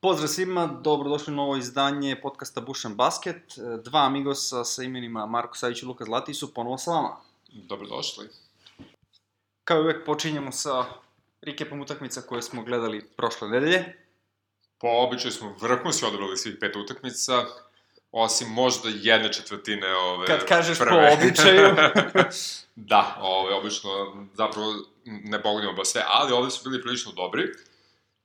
Pozdrav svima, dobrodošli u novo izdanje podcasta Bušan Basket. Dva amigosa sa imenima Marko Savić i Luka Zlati su ponovo sa vama. Dobrodošli. Kao i uvek počinjemo sa recapom utakmica koje smo gledali prošle nedelje. Po običaju smo vrhunski odobrali svih pet utakmica, osim možda jedne četvrtine ove Kad kažeš prve. po običaju. da, ove, obično zapravo ne pogodimo baš sve, ali ovde su bili prilično dobri.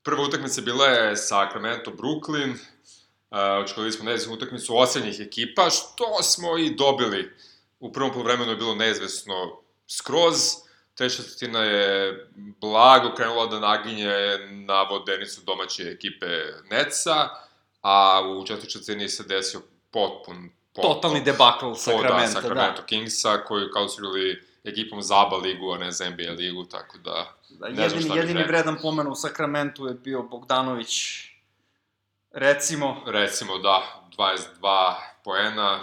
Prva utakmica bila je Sacramento Brooklyn, uh, očekali smo neizvesnu utakmicu osrednjih ekipa, što smo i dobili. U prvom polovremenu je bilo neizvesno skroz, treća četvrtina je blago krenula da naginje na vodenicu domaće ekipe Neca, a u četvrtoj četvrtini se desio potpun, potpun Totalni debakl Sacramento, da, Sacramento da. Kingsa, koji kao su bili ekipom Zaba ligu, a ne za NBA ligu, tako da... da ne znam jedini, bih jedini vredan pomen u Sakramentu je bio Bogdanović, recimo, Recimo, da, 22 poena,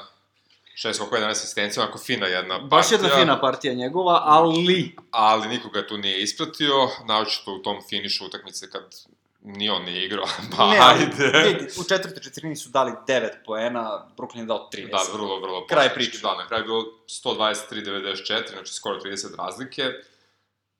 6 kako 11 asistencija, onako fina jedna partija. baš jedna fina partija njegova, ali Ali nikoga tu nije ispratio, naočito u tom finišu utakmice kad ni on nije igrao, pa ne, ajde. vidi, u četvrtoj četvrtini su dali 9 poena, Brooklyn je dao 13. Da, vrlo, vrlo Kraj priče. Da, na kraju je bilo 123-94, znači skoro 30 razlike.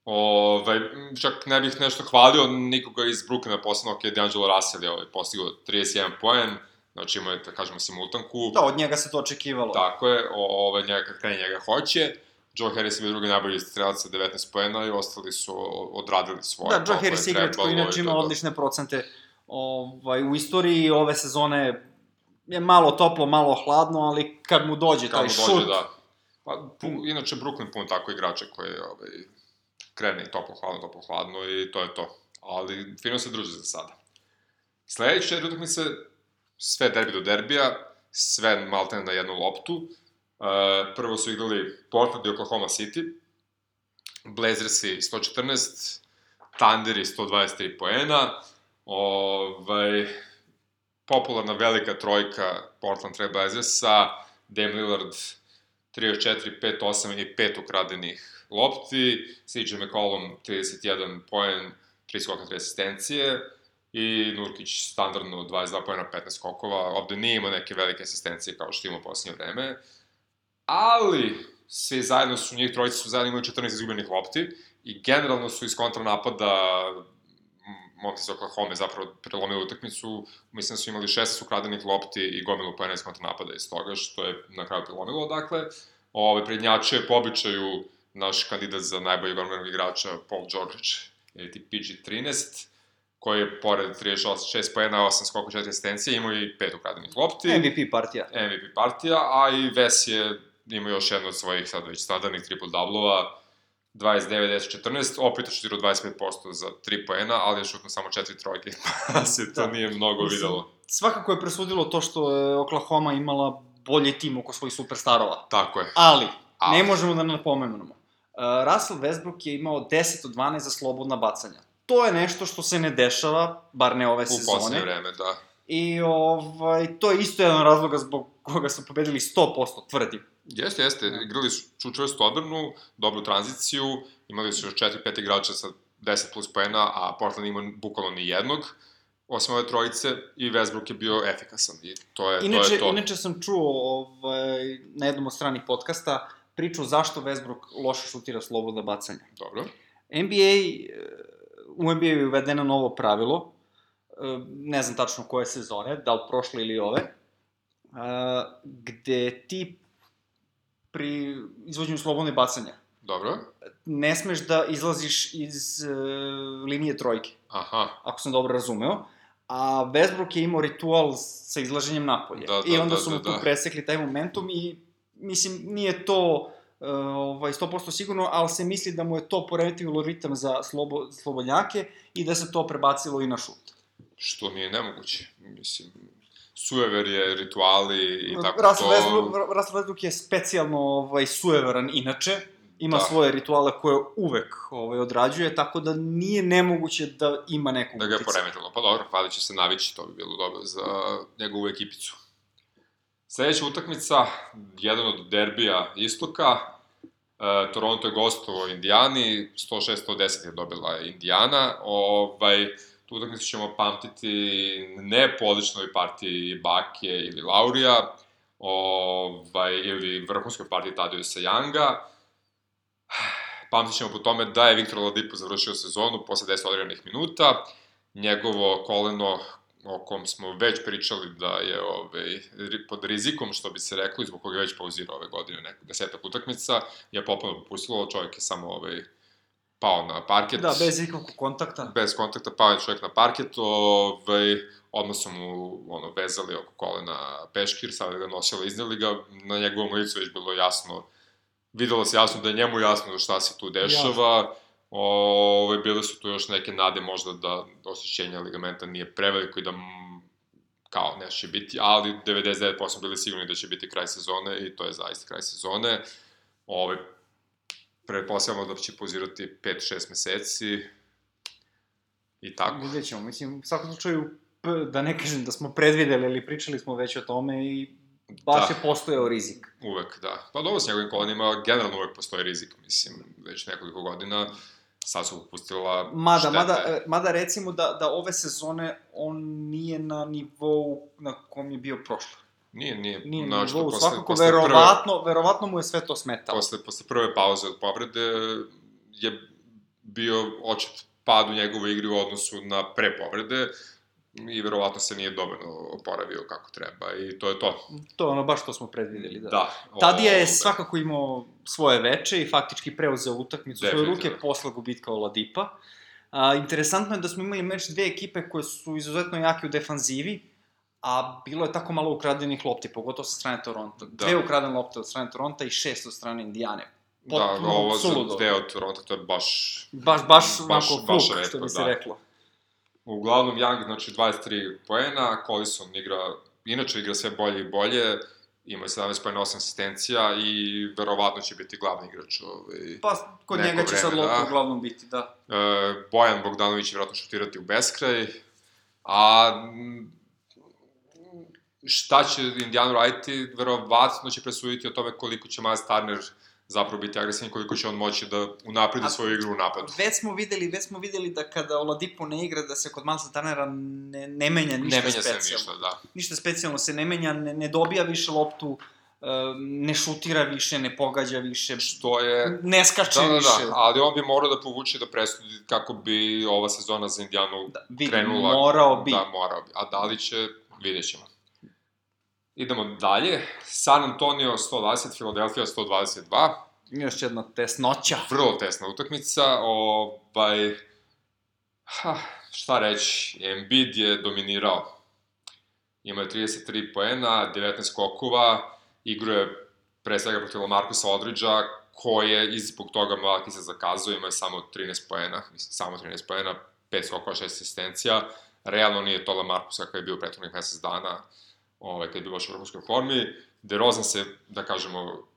Ovaj, m, čak ne bih nešto hvalio nikoga iz Brooklyna, posebno ok, D'Angelo Russell je ovaj, postigao 31 poen, znači imao je, da kažemo, simultanku. Da, od njega se to očekivalo. Tako je, o, ovaj, njega kad krene njega hoće. Joe Harris je bio drugi najbolji strelac sa 19 poena i ostali su odradili svoje. Da, Joe Harris je igrač koji inače ima to- odlične procente. Ovaj, u istoriji ove sezone je malo toplo, malo hladno, ali kad mu dođe Kad taj mu šut, dođe, da. Pa, pu, inače, Brooklyn pun tako igrača koji ovaj, krene i toplo, hladno, toplo, hladno i to je to. Ali fino se druže za sada. Sledeće utakmice, sve derbi do derbija, sve maltene na jednu loptu. Prvo su igrali Portland i Oklahoma City, Blazersi 114, Thunderi 123 poena, ovaj, popularna velika trojka Portland Trail Blazersa, Dame Lillard 34, 5, 8 i 5 ukradenih lopti, CJ McCollum 31 poen, 3 skoka, 3 asistencije i Nurkić standardno 22 poena, 15 skokova. Ovde nije imao neke velike asistencije kao što ima u posljednje vreme, ali svi zajedno su, njih trojice su zajedno imali 14 izgubljenih lopti i generalno su iz kontranapada momci iz Oklahoma zapravo prelomili utakmicu, mislim da su imali 16 ukradenih lopti i gomilu poena iz kontranapada iz toga, što je na kraju prelomilo, dakle, ove, prednjače je po običaju naš kandidat za najboljeg odmjernog igrača, Paul George, ili ti PG-13, koji je pored 36 poena, 8 skoka, 4 asistencije, imao i 5 ukradenih lopti. MVP partija. MVP partija, a i Ves je imao još jedno od svojih sad već standardnih triple-doublova, 29, 10, 14, opet je šutirao 25% za 3 poena, ali je šutno samo 4 trojke, pa se to Da. nije mnogo Mislim, videlo. Svakako je presudilo to što je Oklahoma imala bolji tim oko svojih superstarova. Tako je. Ali, Ali. ne možemo da napomenemo. Uh, Russell Westbrook je imao 10 od 12 za slobodna bacanja. To je nešto što se ne dešava, bar ne ove U sezone. poslednje vreme, da. I ovaj, to je isto jedan razloga zbog koga su pobedili 100%, tvrdim. Jeste, jeste, igrali su čučvrstu odbranu, dobru tranziciju, imali su još 4-5 igrača sa 10 plus poena, a Portland ima bukvalno ni jednog, osim ove trojice, i Westbrook je bio efikasan. I to je, Inače, to je to. inače sam čuo ovaj, na jednom od stranih podcasta priču zašto Westbrook loše šutira slobodna bacanja. Dobro. NBA, e, u NBA je uvedeno novo pravilo, e, ne znam tačno koje sezone, da li prošle ili ove, e, gde ti pri izvođenju slobodne bacanja Dobro. ne smeš da izlaziš iz e, linije trojke, Aha. ako sam dobro razumeo, a Westbrook je imao ritual sa izlaženjem napolje. Da, da, I onda da, su mu da, tu da. presekli taj momentum i, mislim, nije to uh, ovaj, 100% sigurno, ali se misli da mu je to poremetilo ritam za slobo, slobodnjake i da se to prebacilo i na šut. Što nije nemoguće. Mislim, sujever je, rituali i tako Russell to... Westbrook, Russell Westbrook je specijalno ovaj, sujeveran inače, ima Da. svoje rituale koje uvek ovaj, odrađuje, tako da nije nemoguće da ima neku Da ga je poremetilo. Pa dobro, hvala će se navići, to bi bilo dobro za njegovu ekipicu. Sledeća utakmica, jedan od derbija istoka, e, Toronto je gostovao Indijani, 106-110 je dobila Indijana, ovaj, Tu utakmicu ćemo pamtiti ne po odličnoj partiji Bake ili Laurija, ovaj, ili vrhunskoj partiji Tadeusa Younga. Pamtit ćemo po tome da je Viktor Ladipo završio sezonu posle 10 odigranih minuta. Njegovo koleno o kom smo već pričali da je ovaj, pod rizikom, što bi se reklo, i zbog koga je već pauzirao ove godine nekog desetak utakmica, je popolno popustilo, čovjek je samo ovaj, pao na parket. Da, bez ikakvog kontakta. Bez kontakta, pao je čovjek na parket, ovaj, odmah su mu ono, vezali oko kolena peškir, sada ga nosila, izneli ga, na njegovom licu već bilo jasno, videlo se jasno da je njemu jasno šta se tu dešava, jasno. Ove, bile su tu još neke nade možda da osjećenja ligamenta nije preveliko i da kao nešto će biti, ali 99% bili sigurni da će biti kraj sezone i to je zaista kraj sezone. Ove, pretpostavljamo da će pozirati 5-6 meseci i tako. Vidjet ćemo, mislim, u svakom slučaju, da ne kažem da smo predvideli ili pričali smo već o tome i baš da. je postojao rizik. Uvek, da. Pa dobro, s njegovim kolenima generalno uvek postoji rizik, mislim, već nekoliko godina sad su upustila mada, štete. Mada, e, mada recimo da, da ove sezone on nije na nivou na kom je bio prošlo. Nije, nije. Nije na nivou, posle, svakako posle verovatno, prve, verovatno mu je sve to smetalo. Posle, posle prve pauze od povrede je bio očet pad u njegovoj igri u odnosu na pre povrede i verovatno se nije dobro oporavio kako treba i to je to. To je ono baš što smo predvideli, da. Da. Tadija je svakako imao svoje veče i faktički preuzeo utakmicu svoje ruke posle gubitka Oladipa. A, interesantno je da smo imali meč dve ekipe koje su izuzetno jake u defanzivi, a bilo je tako malo ukradenih lopti, pogotovo sa strane Toronto. Da. Dve ukradene lopte od strane Toronto i šest od strane Indijane. Da, Potpuno da, ovo za dve od Toronto, to je baš... Baš, baš, baš, baš, baš redko, što bi se da. reklo. Uglavnom, Young, znači 23 poena, Collison igra, inače igra sve bolje i bolje, ima 17 poena, 8 asistencija i verovatno će biti glavni igrač. Ovaj, pa, kod njega će sad Loko da. uglavnom biti, da. E, Bojan Bogdanović će vjerojatno šutirati u beskraj, a šta će Indijan raditi, verovatno će presuditi o tome koliko će Miles Turner zapravo biti agresivan koliko će on moći da unapredi svoju igru u napadu. Već smo videli, već smo videli da kada Oladipo ne igra, da se kod Malsa Tanera ne, ne menja ništa ne menja specijalno. Se ništa, da. Ništa specijalno se ne menja, ne, ne dobija više loptu, ne šutira više, ne pogađa više, što je... ne skače da, da, da, više. Da, ali on bi morao da povuče da presudi kako bi ova sezona za Indijanu da, vidim, krenula. Morao bi. Da, morao bi. A da li će, vidjet ćemo. Idemo dalje. San Antonio 120, Philadelphia 122. Još jedna tesnoća. Vrlo tesna utakmica. Ovaj, ha, šta reći, Embiid je dominirao. Ima je 33 poena, 19 skokova, igruje pre svega protiv Markusa Odriđa, koje iz zbog toga Malaki se zakazuje, ima je samo 13 poena, mislim, samo 13 poena, 5 skokova, 6 asistencija. Realno nije to Markusa koji je bio prethodnih mesec dana, ovaj, kad je bio baš u vrhunskoj formi. DeRozan se, da kažemo,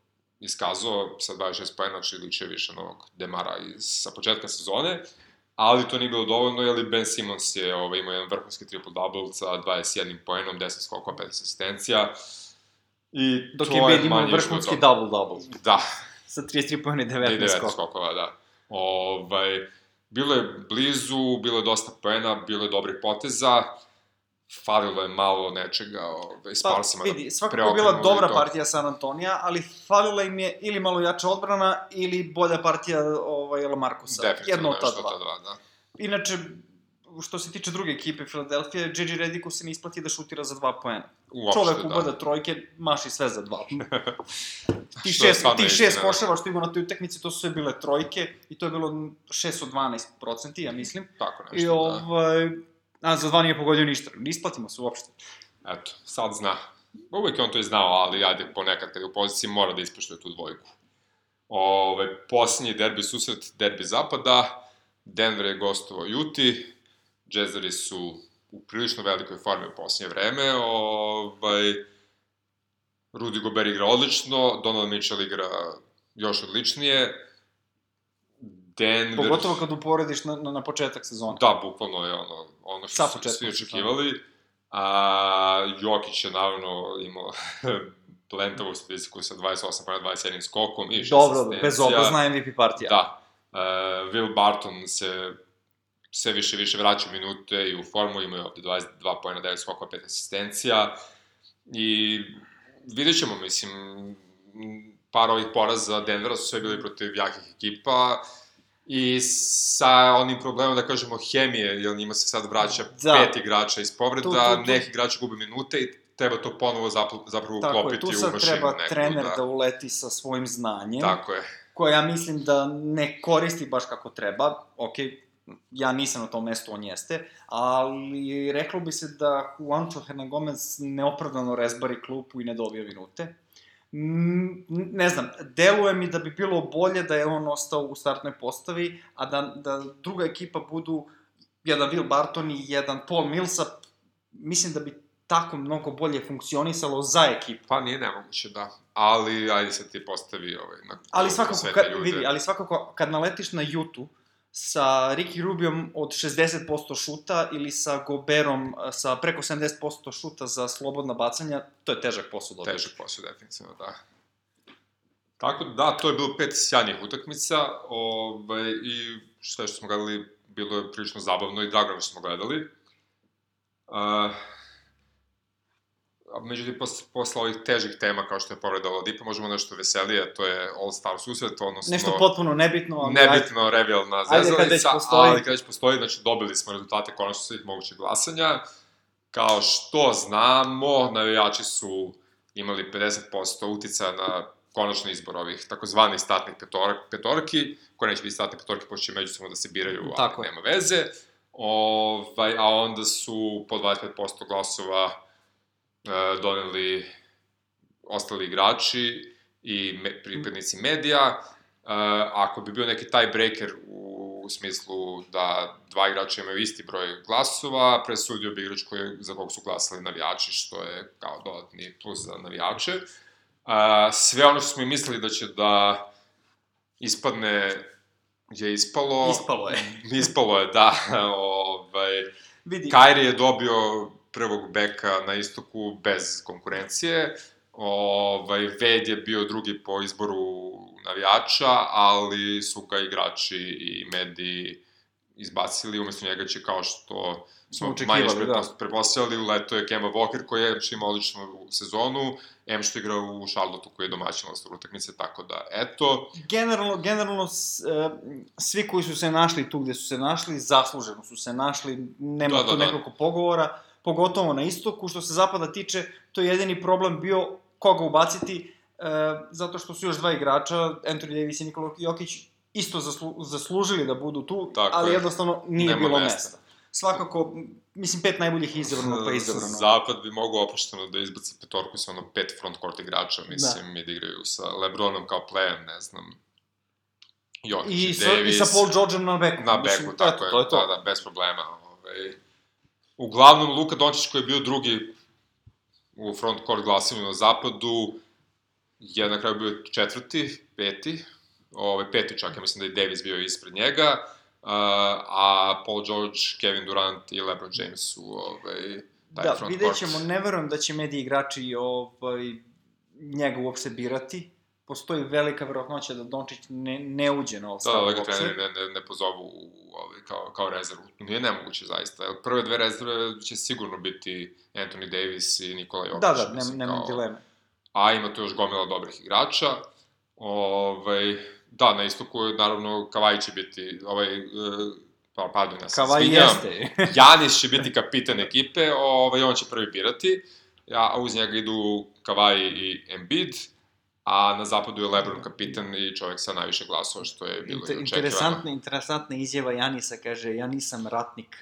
iskazao sa 26 pojena, znači liče više novog Demara iz, sa početka sezone, ali to nije bilo dovoljno, jer Ben Simmons je ovaj, imao jedan vrhunski triple-double sa 21 poenom, 10 skokova, 5 asistencija. I Dok to je Ben imao vrhunski double-double. Da. Sa 33 pojena i 19, 19 skokova. skokova, da. Ovaj, bilo je blizu, bilo je dosta poena, bilo je dobrih poteza falilo je malo nečega s pa, Parsima. Vidi, svakako je bila dobra to. partija San Antonija, ali falila im je ili malo jača odbrana, ili bolja partija ovaj, Lamarcusa. Jedno od ta dva. Ta dva da. Inače, što se tiče druge ekipe Philadelphia, JJ Rediku se ne isplati da šutira za dva poena. Uopšte, Čovek da. ubada trojke, maši sve za dva. ti šest, ti šest koševa što ima na toj utakmici, to su sve bile trojke i to je bilo 6 od 12 procenti, ja mislim. Tako nešto, I, ovaj, da A za dva nije pogodio ništa. Ne isplatimo se uopšte. Eto, sad zna. Uvijek je on to i znao, ali ajde ponekad kad je u poziciji mora da ispoštuje tu dvojku. Ove, posljednji derbi susret, derbi zapada, Denver je gostovao Juti, Jazzeri su u prilično velikoj formi u posljednje vreme, ovaj, Rudy Gobert igra odlično, Donald Mitchell igra još odličnije, Denver... Pogotovo kad uporediš na, na, na početak sezona. Da, bukvalno je ono, ono što su svi očekivali. A, Jokić je naravno imao plentavu statistiku sa 28 prema 21 skokom i 6 Dobro, bez obrazna MVP partija. Da. Uh, Will Barton se sve više više vraća minute i u formu, imaju ovde 22 pojena, 9 skokova, 5 asistencija i vidjet ćemo, mislim, par ovih poraza Denvera su sve bili protiv jakih ekipa i sa onim problemom, da kažemo, hemije, jer njima se sad vraća da. pet igrača iz povreda, tu, tu, tu. neki igrači gube minute i treba to ponovo zapravo, zapravo uklopiti u mašinu. Tako je, tu sad treba neku, trener da. da uleti sa svojim znanjem. Tako je. Koje ja mislim da ne koristi baš kako treba. Ok, ja nisam na tom mestu, on jeste, ali reklo bi se da Juancho Hernangomez neopravdano rezbari klupu i ne dobija minute. Ne znam, deluje mi da bi bilo bolje da je on ostao u startnoj postavi, a da, da druga ekipa budu jedan Will Barton i jedan Paul Millsap, mislim da bi tako mnogo bolje funkcionisalo za ekipu. Pa nije nemoguće, da. Ali, ajde se ti postavi ovaj, na, ali svakako, kad, vidi, ali svakako, kad naletiš na Jutu, sa Ricky Rubijom od 60% šuta ili sa Goberom sa preko 70% šuta za slobodna bacanja, to je težak posao dobiti. Težak posao, definitivno, da. Tako da, to je bilo pet sjajnih utakmica, ovaj, i što što smo gledali, bilo je prilično zabavno i drago što smo gledali. Uh, međutim, posle, posle ovih težih tema kao što je povreda Oladipa, možemo nešto veselije, to je All-Star susret, odnosno... Nešto potpuno nebitno, ali... Nebitno, ajde, revijalna zezalica, ali kad već postoji, znači dobili smo rezultate konačno svih mogućih glasanja. Kao što znamo, navijači su imali 50% utica na konačni izbor ovih takozvanih statnih petork, petorki, koje neće biti statne petorke, pošto će međusobno da se biraju, Tako ali nema veze. Ovaj, a onda su po 25% glasova doneli ostali igrači i me, pripadnici medija. Uh, ako bi bio neki tiebreaker u, u smislu da dva igrača imaju isti broj glasova, presudio bi igrač koji, za kog su glasali navijači, što je kao dodatni plus za navijače. Uh, sve ono što smo i mislili da će da ispadne je ispalo. Ispalo je. ispalo je, da. ovaj, Vidi. Kairi je dobio prvog beka na istoku bez konkurencije. Ovaj, Ved je bio drugi po izboru navijača, ali su ga igrači i mediji izbacili, umesto njega će kao što smo manje da. prepostavljali, leto je Kemba Walker koji je imao odličnu sezonu, M što igra u Charlotte koji je domaćin na utakmice, tako da, eto. Generalno, generalno, e, svi koji su se našli tu gde su se našli, zasluženo su se našli, nema da, da, tu da. nekoliko pogovora pogotovo na istoku. Što se zapada tiče, to je jedini problem bio koga ubaciti, e, zato što su još dva igrača, Anthony Davis i Nikola Jokić, isto zaslu, zaslužili da budu tu, Tako ali je. jednostavno nije Nema bilo mesta. mesta. Svakako, mislim, pet najboljih izabrano, pa izabrano. Zapad bi mogao opušteno da izbaci petorku sa ono pet front court igrača, mislim, da. i da igraju sa Lebronom kao player, ne znam, Jokić i, i Davis. I sa Paul Georgeom na beku. Na beku, mislim, tako je, to je to. da, da, bez problema. Ovaj, Uglavnom, Luka Dončić koji je bio drugi u front court glasanju na zapadu, je na kraju bio četvrti, peti, ovaj, peti čak, ja mislim da je Davis bio ispred njega, uh, a Paul George, Kevin Durant i LeBron James su ovaj, taj da, front vidjet ćemo, ne verujem da će mediji igrači ovaj, njega uopšte birati, postoji velika verovatnoća da Dončić ne, ne uđe na All-Star da, da, ga treneri ne, ne, ne pozovu ovaj, kao, kao rezervu. Nije nemoguće zaista. Prve dve rezerve će sigurno biti Anthony Davis i Nikola Jokić. Da, da, nema, nema kao... dileme. A ima tu još gomila dobrih igrača. Ovaj, da, na istoku, naravno, Kavaj će biti, ovaj, e, pa, pardon, ja sam Kavaj jeste. Janis će biti kapitan ekipe, ovaj, on će prvi birati, ja, a uz njega idu Kavaj i Embiid, a na zapadu je Lebron kapitan i čovjek sa najviše glasova, što je bilo Inter, interesantna, interesantna izjava Janisa, kaže, ja nisam ratnik,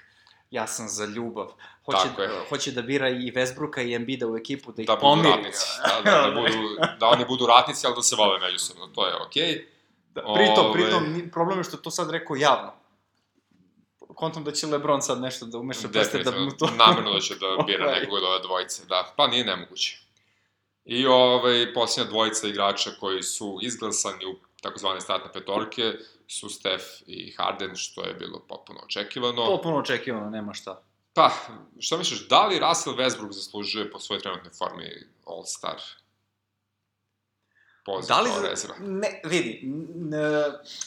ja sam za ljubav. Hoće, Tako je. hoće da bira i Westbrooka i Embida u ekipu, da ih da pomiri. Budu ratnici, da, da, da, budu, da oni budu ratnici, ali da se vole međusobno, to je okej. Okay. Da, pritom, Ove... pritom, problem je što to sad rekao javno. Kontom da će Lebron sad nešto da umeša prste da mu to... Namerno da će da bira ovaj. nekog od ove dvojice, da. Pa nije nemoguće. I ovaj, posljednja dvojica igrača koji su izglasani u takozvane startne petorke su Steph i Harden, što je bilo potpuno očekivano. Potpuno očekivano, nema šta. Pa, šta misliš, da li Russell Westbrook zaslužuje po svojoj trenutnoj formi All-Star? poziv da li rezerva. ne, vidi, n,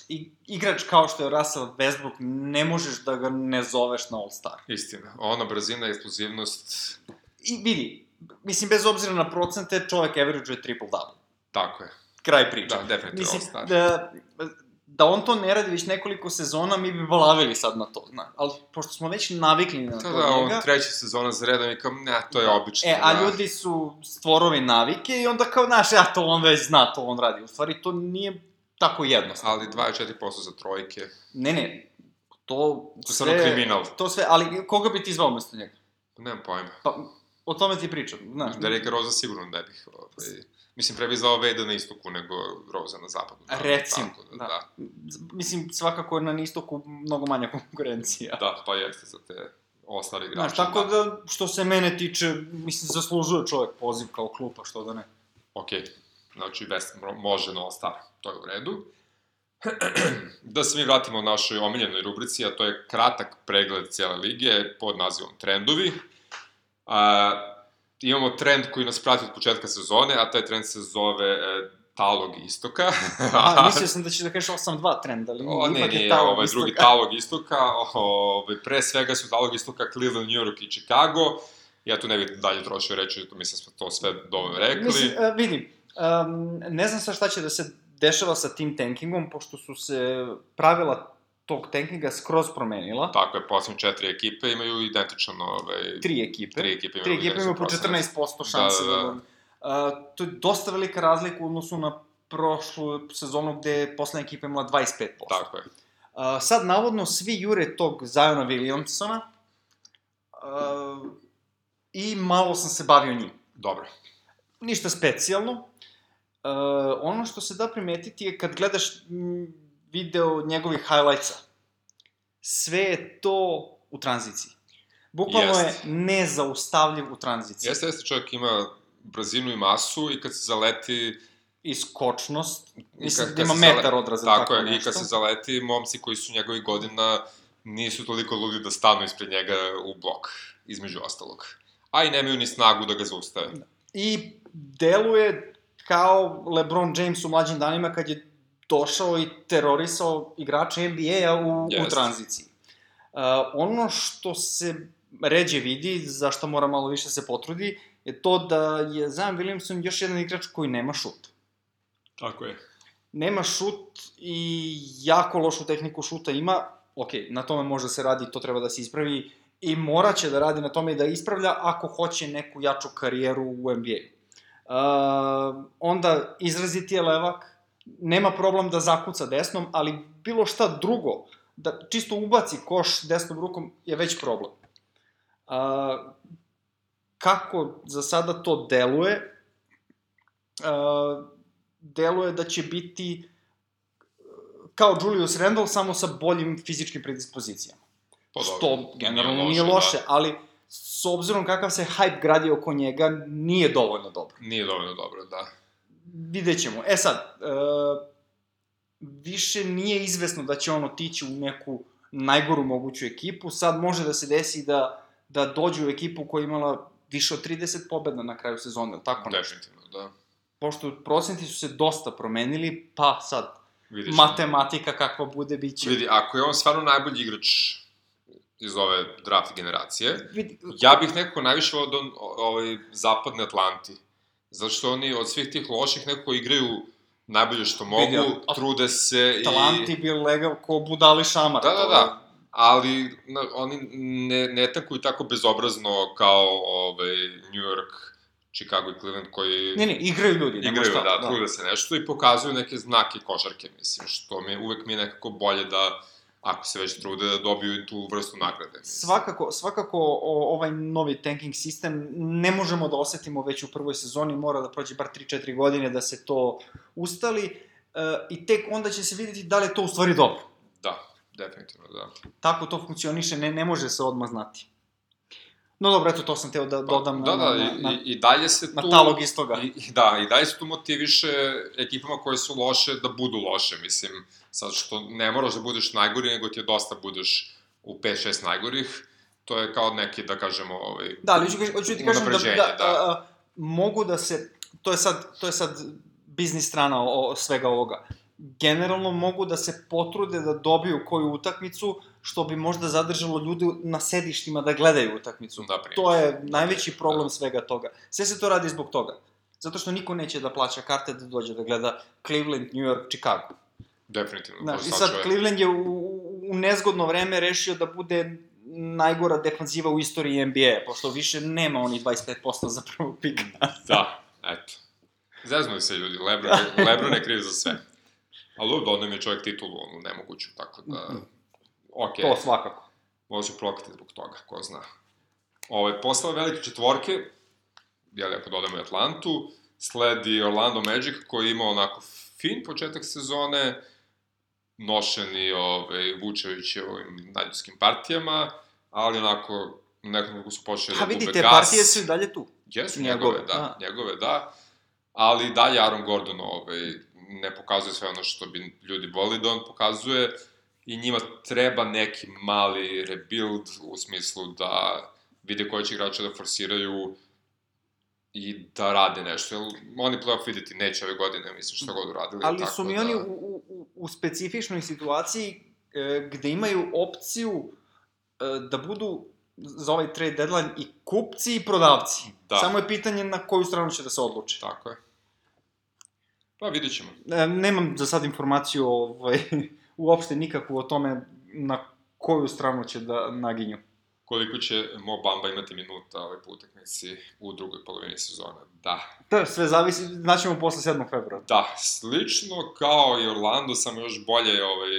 i, igrač kao što je Russell Westbrook, ne možeš da ga ne zoveš na All-Star. Istina. Ona brzina, eksplozivnost, I vidi, mislim, bez obzira na procente, čovek average-uje triple-double. tako je. Kraj priče. Da, definitivno Mislim, All-Star. da, da on to ne radi već nekoliko sezona, mi bi balavili sad na to, zna. Ali, pošto smo već navikli na Da, to da, njega... on treća sezona za redom i kao, ne, to je obično. E, a da. ljudi su stvorovi navike i onda kao, znaš, ja to on već zna, to on radi. U stvari, to nije tako jednostavno. Ali 24% za trojke. Ne, ne, to To je stvarno kriminal. To sve, ali koga bi ti zvao umesto njega? Nemam pojma. Pa, o tome ti pričam, znaš. Dereka Roza sigurno ne bih. Ovaj, mislim, pre bih zvao Vejda na istoku nego Roza na zapadu. Da, Recimo, tako da. da, da. Mislim, svakako je na istoku mnogo manja konkurencija. Da, pa jeste za te ostali igrače. Znaš, tako da, što se mene tiče, mislim, zaslužuje čovjek poziv kao klupa, što da ne. Ok, znači West mo- može na All-Star, to je u redu. da se mi vratimo našoj omiljenoj rubrici, a to je kratak pregled cijele lige pod nazivom Trendovi. A, imamo trend koji nas prati od početka sezone, a taj trend se zove e, Talog istoka. A, mislio sam da ćeš da kažeš 8-2 trend, ali O, ne, ipak je talog ovaj istoka. drugi talog istoka, ovaj, pre svega su talog istoka Cleveland, New York i Chicago. Ja tu ne bih dalje trošio reći, to mislim da smo to sve dovoljno rekli. Mislim, uh, vidim, um, ne znam sa šta će da se dešava sa tim tankingom, pošto su se pravila tog tankinga skroz promenila. Tako je, poslednje četiri ekipe imaju identičan, ovaj, Tri ekipe. tri ekipe imaju, Tri ekipe imaju po identičan 14% šanse Da, da, da, da, da. Uh, to je dosta velika razlika u odnosu na prošlu sezonu gde je poslednja ekipa imala 25%. Tako je. Uh, sad, navodno, svi jure tog Zajona Williamsona uh, i malo sam se bavio njim. Dobro. Ništa specijalno. Uh, ono što se da primetiti je kad gledaš m, video njegovih highlightsa, sve je to u tranziciji. Bukvalno Jest. je nezaustavljiv u tranziciji. Jeste, jeste, čovjek ima brzinu i masu i kad se zaleti... I skočnost. Mislim da ima metar odraza, tako, tako je, nešto. i kad se zaleti, momci koji su njegovih godina nisu toliko ludi da stanu ispred njega u blok, između ostalog. A i nemaju ni snagu da ga zaustave. I deluje kao LeBron James u mlađim danima kad je došao i terorisao igrače NBA-a u, Jest. u tranziciji. Uh, ono što se ređe vidi, zašto mora malo više se potrudi, je to da je Zion Williamson još jedan igrač koji nema šut. Tako je. Nema šut i jako lošu tehniku šuta ima, ok, na tome može se radi, to treba da se ispravi i moraće da radi na tome i da ispravlja ako hoće neku jaču karijeru u NBA. Uh, onda izraziti je levak, nema problem da zakuca desnom, ali bilo šta drugo, da čisto ubaci koš desnom rukom je već problem. Uh, kako za sada to deluje? Uh, deluje da će biti kao Julius Randle, samo sa boljim fizičkim predispozicijama. Pa što generalno nije nije loše, loše, da. ali s obzirom kakav se hype gradi oko njega, nije dovoljno dobro. Nije dovoljno dobro, da. Vidjet ćemo. E sad, e, više nije izvesno da će on otići u neku najgoru moguću ekipu, sad može da se desi da, da dođe u ekipu koja je imala više od 30 pobeda na kraju sezone, ili tako nešto? Definitivno, da. Pošto procenti su se dosta promenili, pa sad, ćemo. matematika kakva bude, bit će. Vidi, ako je on stvarno najbolji igrač iz ove draft generacije, Vidi, ja bih nekako najviše od on, o- ovaj, zapadne Atlanti. Zato što oni od svih tih loših nekako igraju najbolje što mogu, Vidi, a- trude se i... Talanti bi legao ko budali šamar. Da, da, da. Ali na, oni ne, ne takuju tako bezobrazno kao ovaj, New York, Chicago i Cleveland koji Ne, ne, igraju ljudi, igraju, šta. da, trude se nešto i pokazuju neke znake košarke, mislim, što mi uvek mi je nekako bolje da, ako se već trude, da dobiju tu vrstu nagrade. Mislim. Svakako, svakako o, ovaj novi tanking sistem ne možemo da osetimo već u prvoj sezoni, mora da prođe bar 3-4 godine da se to ustali e, i tek onda će se videti da li je to u stvari dobro. Da, definitivno, da. Tako to funkcioniše, ne, ne može se odmah znati. No dobro, eto, to sam teo da dodam da, na, da, na, i, na, i, i dalje se na tu... talog istoga. I, i da, i dalje se tu motiviše ekipama koje su loše da budu loše, mislim, sad što ne moraš da budeš najgori, nego ti je dosta budeš u 5-6 najgorih, to je kao neki, da kažemo, ovaj, Da, ali hoću, hoću ti kažem da, da, da. A, a, mogu da se, to je sad, to je sad biznis strana o, svega ovoga. Generalno mogu da se potrude da dobiju koju utakmicu, što bi možda zadržalo ljude na sedištima da gledaju utakmicu. Da, to je najveći problem da. svega toga. Sve se to radi zbog toga. Zato što niko neće da plaća karte da dođe da gleda Cleveland, New York, Chicago. Definitivno. Znaš, I sad čovjek... Cleveland je u, u nezgodno vreme rešio da bude najgora defanziva u istoriji NBA, pošto više nema oni 25% za prvog pika. da, eto. Zeznuli se ljudi, Lebron, Lebron je kriv za sve. Ali ovdje odnem je čovjek titulu, ono, nemoguću, tako da... Ok. To svakako. Može prokati zbog toga, ko zna. Ove, posle velike četvorke, jel, ako dodamo i Atlantu, sledi Orlando Magic koji ima onako fin početak sezone, nošeni ove, Vučević ovim najljuskim partijama, ali onako nekako su počeli da gube gas. A partije su i dalje tu. Jesu njegove, njegove da, da, njegove da, ali dalje Aaron Gordon ovaj, ne pokazuje sve ono što bi ljudi volili da on pokazuje i njima treba neki mali rebuild u smislu da vide koji će igrače da forsiraju i da rade nešto. Jer oni playoff videti neće ove godine, mislim, što god uradili. Ali tako su mi da... oni u, u, u specifičnoj situaciji e, gde imaju opciju e, da budu za ovaj trade deadline i kupci i prodavci. Da. Samo je pitanje na koju stranu će da se odluče. Tako je. Pa vidit ćemo. E, nemam za sad informaciju ovaj, uopšte nikakvu o tome na koju stranu će da naginju. Koliko će Mo Bamba imati minuta ovaj po utakmici u drugoj polovini sezona? Da. Da, sve zavisi, znaćemo posle 7. februara. Da, slično kao i Orlando, samo još bolje ovaj,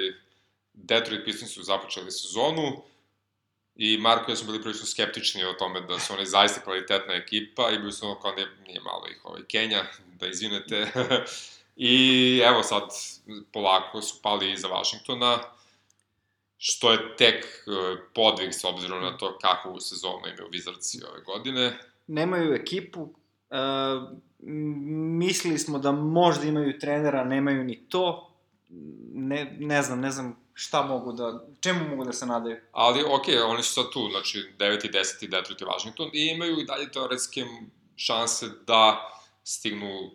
Detroit Pistons su započeli sezonu i Marko ja smo bili prilično skeptični o tome da su oni zaista kvalitetna ekipa i bili su ono kao nije, nije malo ih ovaj, Kenja, da izvinete. I evo sad, polako su pali iza Vašingtona, što je tek uh, podvig s obzirom na to kakvu sezonu imaju Wizardsi ove godine. Nemaju ekipu, uh, mislili smo da možda imaju trenera, nemaju ni to. Ne, ne znam, ne znam šta mogu da, čemu mogu da se nadaju. Ali, okej, okay, oni su sad tu, znači 9. i 10. Detroit i Washington i imaju i dalje teoretske šanse da stignu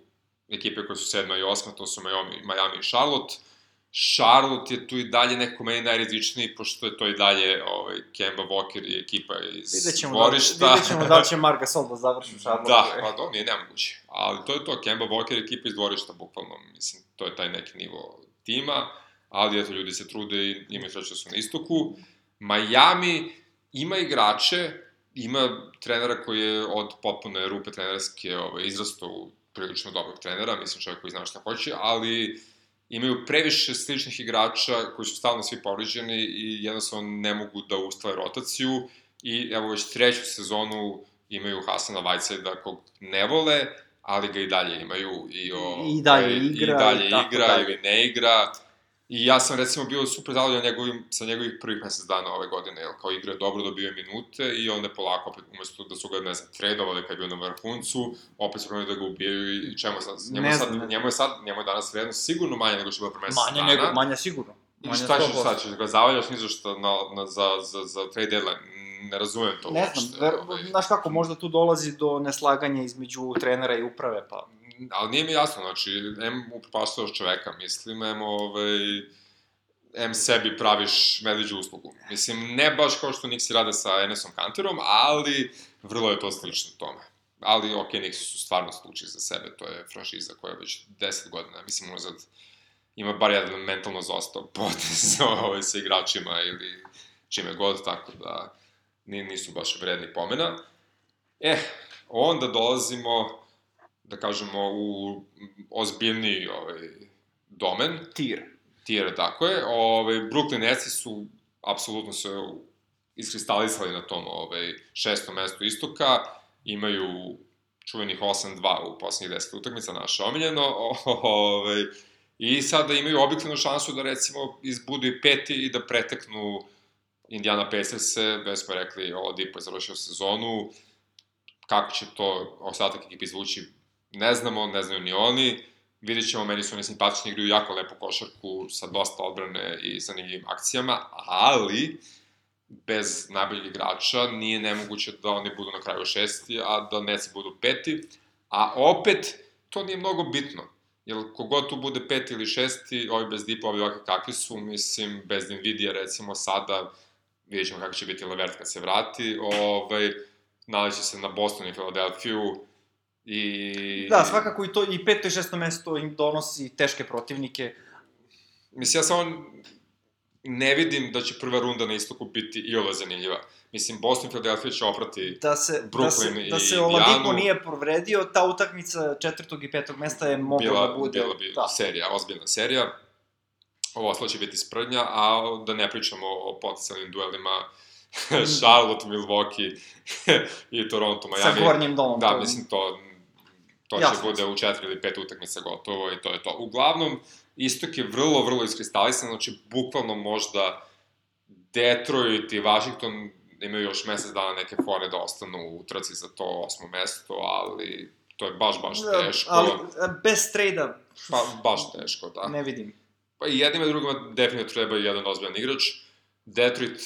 ekipe koje su 7. i 8. to su Miami, Miami i Charlotte. Charlotte je tu i dalje neko meni najrizičniji, pošto je to i dalje ovaj, Kemba Walker i ekipa iz vidjet ćemo dvorišta. Da, vidjet ćemo da će Mark Gasol da završi Charlotte. Da, pa to nije nemoguće. Ali to je to, Kemba Walker ekipa iz dvorišta, bukvalno, mislim, to je taj neki nivo tima, ali eto, ljudi se trude i imaju sreće da su na istoku. Miami ima igrače, ima trenera koji je od potpune rupe trenerske ovaj, izrastao u prilično dobrog trenera, mislim čovjek koji zna šta hoće, ali imaju previše sličnih igrača koji su stalno svi povređeni i jednostavno ne mogu da ustvaju rotaciju i evo već treću sezonu imaju Hasana Vajcajda kog ne vole, ali ga i dalje imaju i, o, I dalje igra, i dalje i igra dalje. ili ne igra I ja sam recimo bio super zadovoljan njegovim, sa njegovih prvih mesec dana ove godine, jer kao igra dobro dobio minute i onda polako opet umesto da su ga, ne znam, tradovali kad je bio na vrhuncu, opet su da ga ubijaju i čemu sad, njemu, ne sad, njemu je sad, njemu je danas vrednost sigurno manje nego što je bilo pre mesec manje dana. Nego, manje sigurno. Manje I šta ćeš sad, ćeš ga zavaljaš ni za što na, na, za, za, za trade deadline? Ne razumem to ne uopšte. Ne znam, ovaj. znaš kako, možda tu dolazi do neslaganja između trenera i uprave, pa ali nije mi jasno, znači, em upropastavaš čoveka, mislim, em, ovaj, em sebi praviš medveđu uslugu. Mislim, ne baš kao što Nixi rade sa Enesom Kanterom, ali vrlo je to slično tome. Ali, ok, Nixi su stvarno slučaj za sebe, to je franšiza koja je već 10 godina, mislim, unazad ima bar jedan mentalno zostao potez ovaj, sa igračima ili čime god, tako da nisu baš vredni pomena. Eh, onda dolazimo da kažemo, u ozbiljniji ovaj, domen. Tir. Tir, tako je. Ovaj, Brooklyn Netsi su apsolutno se iskristalisali na tom ovaj, šestom mestu istoka. Imaju čuvenih 8-2 u poslednjih 10 utakmica, naše omiljeno. Ovaj, I sada imaju objektivnu šansu da recimo izbudu i peti i da preteknu Indiana Pacers-e, već smo rekli, Oladipo je završio sezonu, kako će to ostatak ekipi izvući ne znamo, ne znaju ni oni, vidjet ćemo, meni su oni simpatični, igraju jako lepo košarku sa dosta odbrane i zanimljivim akcijama, ali bez najboljih igrača nije nemoguće da oni budu na kraju šesti, a da Neci budu peti, a opet to nije mnogo bitno. Jer kogod tu bude peti ili šesti, ovi bez dipa, ovi ovakvi kakvi su, mislim, bez Nvidia recimo sada, vidjet ćemo kako će biti Levert kad se vrati, ovaj, naleće se na Boston i Filadelfiju, I... Da, svakako i to, i peto i šesto mesto im donosi teške protivnike. Mislim, ja samo ne vidim da će prva runda na istoku biti i ovo zanimljiva. Mislim, Boston i Philadelphia će oprati da se, Brooklyn da se, i Da se Oladipo nije povredio, ta utakmica četvrtog i petog mesta je mogla bila, da bude... Bila bi da. serija, ozbiljna serija. Ovo ostalo će biti sprdnja, a da ne pričamo o potencijalnim duelima Charlotte, Milwaukee i Toronto, Miami. Sa gornjim dolom. Da, mislim, to, to će Jasno. bude u četiri ili pet utakmica gotovo i to je to. Uglavnom, istok je vrlo, vrlo iskristalisan, znači, bukvalno možda Detroit i Washington imaju još mesec dana neke fore da ostanu u trci za to osmo mesto, ali to je baš, baš da, teško. Ali bez trejda... Pa, baš teško, da. Ne vidim. Pa i jednima i drugima definitivno treba jedan ozbiljan igrač. Detroit,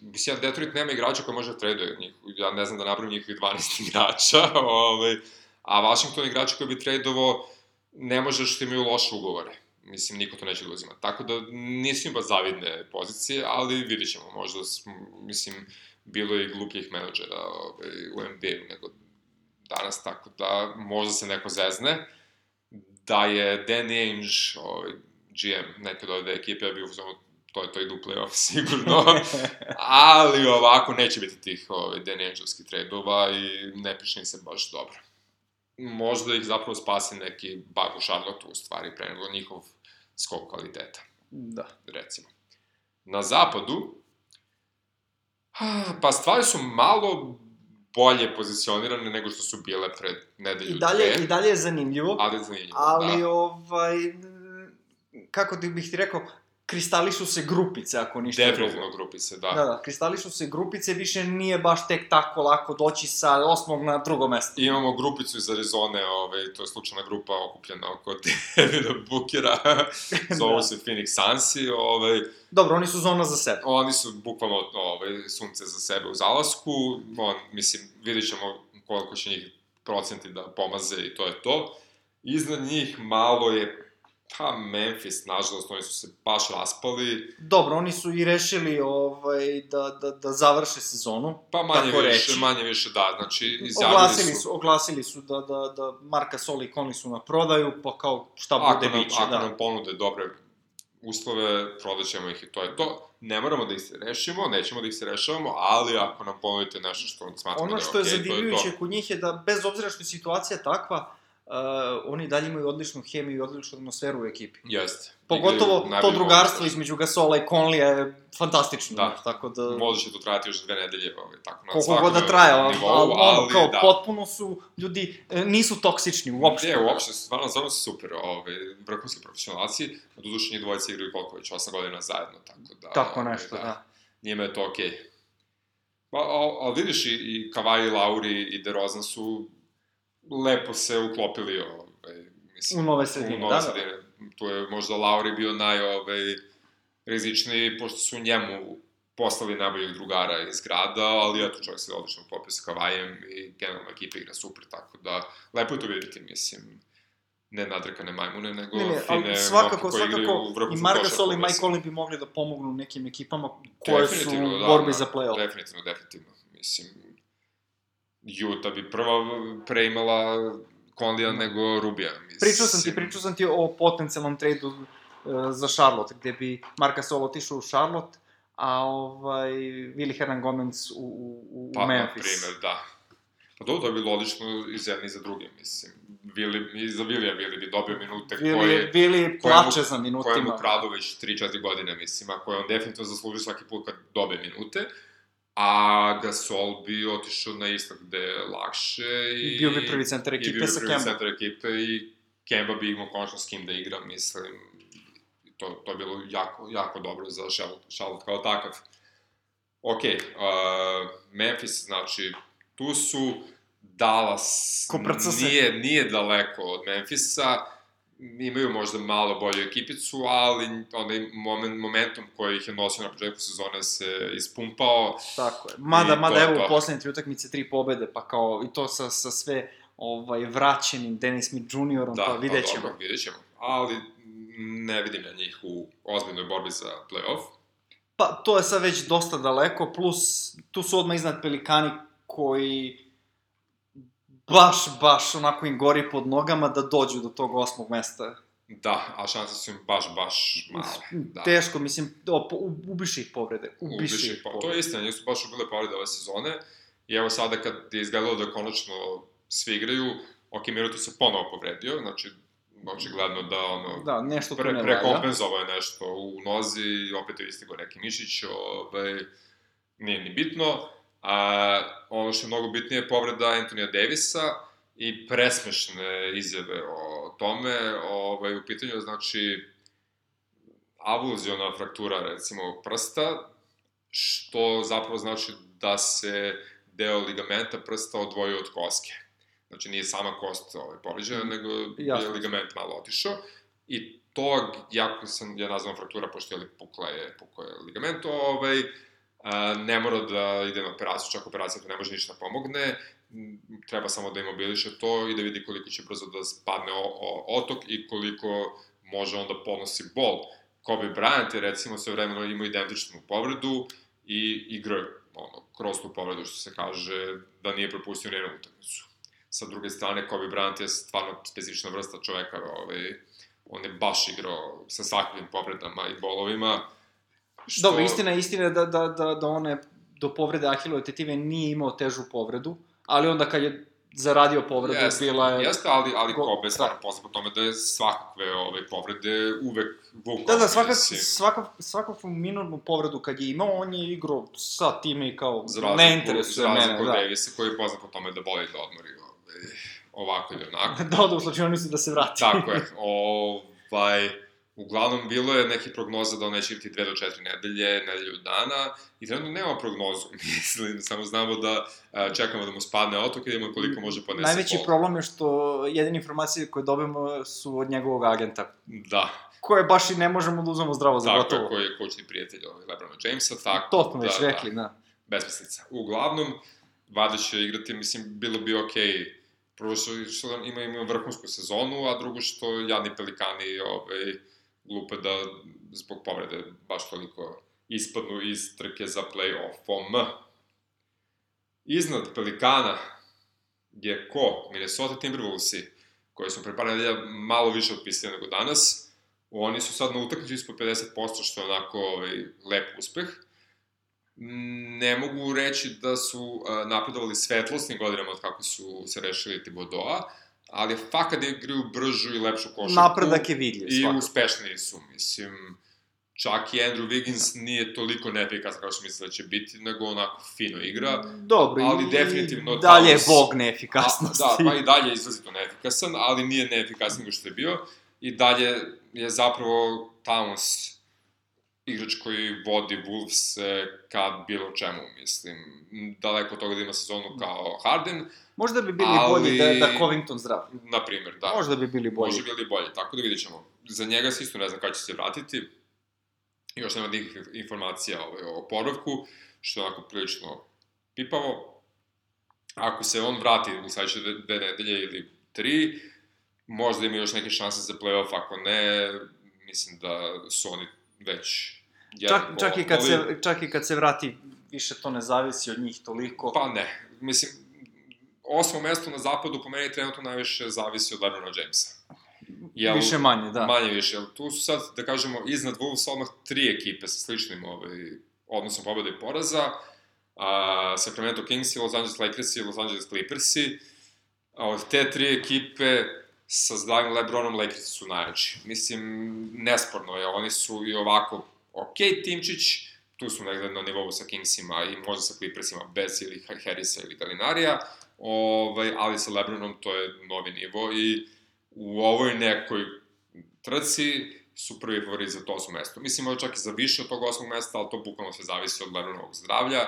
mislim, Detroit nema igrača koji može da traduje njih. Ja ne znam da napravim njihovih 12 igrača, ovaj, a Washington igrači koji bi tradovao ne može što imaju loše ugovore. Mislim, niko to neće da uzima. Tako da nisu im baš zavidne pozicije, ali vidit ćemo. Možda, mislim, bilo je i glupljih menadžera ovaj, u NBA-u nego danas, tako da možda se neko zezne. Da je Dan Ainge, ovaj, GM neke od ove ekipe, ja bih uzmano to to idu u playoff sigurno, ali ovako neće biti tih ovaj, Dan Angelskih tradova i ne piše se baš dobro. Možda ih zapravo spasi neki bug u Charlotte u stvari, pre nego njihov skok kvaliteta. Da. Recimo. Na zapadu, pa stvari su malo bolje pozicionirane nego što su bile pred nedelju I dalje, dve. I dalje je zanimljivo. Ali je zanimljivo, ali, da. ovaj, kako bih ti rekao, kristališu se grupice, ako ništa Definitivno drugo. grupice, da. Da, da, kristališu se grupice, više nije baš tek tako lako doći sa osmog na drugo mesto. I imamo grupicu iz Arizone, ove, to je slučajna grupa okupljena oko Devina Bukera, zovu da. se Phoenix Sunsi, ove... Dobro, oni su zona za sebe. Oni su bukvalno ove, sunce za sebe u zalasku, on, mislim, vidjet ćemo koliko će njih procenti da pomaze i to je to. Iznad njih malo je Pa, Memphis, nažalost, oni su se baš raspali. Dobro, oni su i rešili ovaj, da, da, da završe sezonu. Pa manje više, reći. manje više da, znači izjavili oglasili su... su... Oglasili su da, da, da Marka Soli i Conley su na prodaju, pa kao šta bude ako biće. Ako da. nam ponude dobre uslove, prodaćemo ih i to je to. Ne moramo da ih se rešimo, nećemo da ih se rešavamo, ali ako nam ponudite nešto što smatramo da je okej, okay, to je to. Ono što je zadivljujuće kod njih je da, bez obzira što je situacija takva, uh, oni dalje imaju odličnu hemiju i odličnu atmosferu u ekipi. Jeste. Pogotovo to drugarstvo između Gasola i Conlija je fantastično. Da. Tako da... Možda će to trajati još dve nedelje, ovaj, tako na Koliko god da traje, ali, ali, ali, kao, da. potpuno su, ljudi, e, nisu toksični, uopšte. Ne, uopšte, stvarno, stvarno su super, ovaj, vrhunski profesionalci, duše njih dvojice igraju koliko već, 8 godina zajedno, tako da... Tako nešto, da. da. Njima je to okej. Okay. Pa, ali vidiš i, i Kavaj, Lauri i DeRozan su lepo se uklopili ovaj, mislim, u nove sredine. U nove da, da. sredine. Da. Tu je možda Lauri bio naj ovaj, rizičniji, pošto su njemu poslali najboljeg drugara iz grada, ali eto, čovjek se odlično popio sa Kavajem i generalno ekipa igra super, tako da lepo je to vidjeti, mislim ne nadrekane majmune, nego ne, ne, fine svakako, svakako, i Margasol i Mike Conley bi mogli da pomognu nekim ekipama koje su u da, borbi da, za play-off. Definitivno, definitivno. Mislim, Juta bi prva preimala Kondija nego Rubija. Mislim. Pričao sam ti, pričao sam ti o potencijalnom tradu uh, za Charlotte, gde bi Marka Solo otišao u Charlotte, a ovaj, Willi Hernan Gomez u, u, u pa, Memphis. Pa, na primer, da. Pa to, to bi logično i za jedni i za drugi, mislim. Vili, I za Vilija Vili bi dobio minute Vili, koje... Vili plače za minutima. Koje mu kradu već 3-4 godine, mislim, a koje on definitivno zasluži svaki put kad dobe minute a Gasol bi otišao na istok gde je lakše i... Bio bi prvi centar ekipe sa Kemba. I bio bi prvi centar ekipe i Kemba bi imao konačno s kim da igra, mislim. To, to je bilo jako, jako dobro za Charlotte kao takav. Ok, uh, Memphis, znači, tu su Dallas nije, nije daleko od Memphisa, imaju možda malo bolju ekipicu, ali onaj moment, momentum koji ih je nosio na početku sezone se ispumpao. Tako je. Mada, mada evo u poslednje tri utakmice tri pobede, pa kao i to sa, sa sve ovaj, vraćenim Dennis Smith Juniorom, da, pa vidjet ćemo. Da, dobro, vidjet ćemo. Ali ne vidim ja njih u ozbiljnoj borbi za playoff. Pa, to je sad već dosta daleko, plus tu su odmah iznad Pelikani koji baš, baš onako im gori pod nogama da dođu do tog osmog mesta. Da, a šanse su im baš, baš male. Da. Teško, mislim, ubiši ih povrede. Ubiši, ubiši ih povrede. To je istina, nisu baš bile povrede ove sezone. I evo sada kad je izgledalo da konačno svi igraju, ok, Mirotu se ponovo povredio, znači očigledno da ono da, nešto pre, ne prekompenzovao je nešto u nozi opet je istigo neki mišić, ovaj, nije ni bitno. A, ono što je mnogo bitnije je povreda Antonija Davisa i presmešne izjave o tome. Ovaj, u pitanju znači avulziona fraktura recimo prsta, što zapravo znači da se deo ligamenta prsta odvojio od koske. Znači nije sama kost ovaj, povređena, nego Jasno. je ligament malo otišao. I to, jako sam ja nazvam fraktura, pošto je pukla je, pukla je ligament, ovaj, a, ne mora da ide na operaciju, čak operacija to ne može ništa pomogne, treba samo da imobiliše to i da vidi koliko će brzo da spadne o, o, otok i koliko može onda ponosi bol. Kobe Bryant je recimo sve vremeno imao identičnu povredu i igrao je ono, kroz tu povredu što se kaže da nije propustio nijednu utakmicu. Sa druge strane, Kobe Bryant je stvarno specifična vrsta čoveka, ovaj, on je baš igrao sa svakvim povredama i bolovima. Što... Dobro, istina je istina da, da, da, da one do povrede Ahilove tetive nije imao težu povredu, ali onda kad je zaradio povredu, jeste, bila je... Jeste, ali, ali go, Kobe je stvarno poznat po tome da je svakakve ove povrede uvek vukao. Da, da, svaka, svaka, svakakvu minornu povredu kad je imao, on je igrao sa time i kao razliku, ne interesuje mene. Za razliku da. Davisa koji je poznat po tome da boli da odmori ove, ovako ili onako. da, da, u slučaju da se vrati. Tako je. Ovaj, Uglavnom, bilo je neke prognoze da on neće biti 2 do 4 nedelje, nedelju dana, i trenutno nema prognozu, mislim, samo znamo da a, čekamo da mu spadne otok i da imamo koliko može podnese Najveći bol. problem je što jedine informacije koje dobijemo su od njegovog agenta. Da. Koje baš i ne možemo da uzmemo zdravo za gotovo. Tako koji je kočni prijatelj ovaj Lebrona Jamesa, tako To smo da, već rekli, da. da. Besmislica. Uglavnom, Vada će igrati, mislim, bilo bi okej okay prvo što, što ima, ima vrhunsku sezonu, a drugo što jadni pelikani ovaj, glupe da zbog povrede baš toliko ispadnu iz trke za play-offom. Iznad Pelikana je ko? Minnesota Timberwolvesi, koji su pre nedelja malo više otpisali nego danas. Oni su sad na utakmicu ispod 50%, što je onako ovaj, lep uspeh. Ne mogu reći da su napredovali svetlosnim godinama od kako su se rešili Tibodoa, ali fakat da igraju bržu i lepšu košarku. Napredak je vidljiv, I svakako. uspešniji su, mislim. Čak i Andrew Wiggins da. nije toliko neefikasan kao što misle da će biti, nego onako fino igra. Dobro, ali i definitivno dalje je bog neefikasnosti. A, da, pa i dalje je izrazito neefikasan, ali nije neefikasan nego što je bio. I dalje je zapravo Towns igrač koji vodi Wolves ka bilo čemu, mislim. Daleko od toga da ima sezonu kao Harden, Možda bi bili ali, bolji da, da Covington zdrav. Na primjer, da. Možda bi bili bolji. Možda bi bili bolji, tako da vidit ćemo. Za njega se isto ne znam kada će se vratiti. Još nema nikakvih informacija ovaj, o oporavku, što je onako prilično pipavo. Ako se on vrati u sledeće dve nedelje ili tri, možda ima još neke šanse za playoff, ako ne, mislim da su oni već čak, čak, i kad se, čak i kad se vrati, više to ne zavisi od njih toliko. Pa ne, mislim, osmo mesto na zapadu po meni trenutno najviše zavisi od Lebrona Jamesa. Jel, više manje, da. Manje više, jel tu su sad, da kažemo, iznad Wolves odmah tri ekipe sa sličnim ovaj, odnosom pobjeda i poraza, a, Sacramento Kings, Los Angeles Lakers i Los Angeles Clippers. A od te tri ekipe sa zdravim Lebronom Lakers su najjači. Mislim, nesporno je, oni su i ovako ok timčić, tu su negde na nivou sa Kingsima i možda sa Clippersima bez ili Harrisa ili Galinarija, ovaj, ali sa Lebronom to je novi nivo i u ovoj nekoj trci su prvi favorit za to osmo mesto. Mislim, možda čak i za više od tog osmog mesta, ali to bukvalno se zavisi od Lebronovog zdravlja.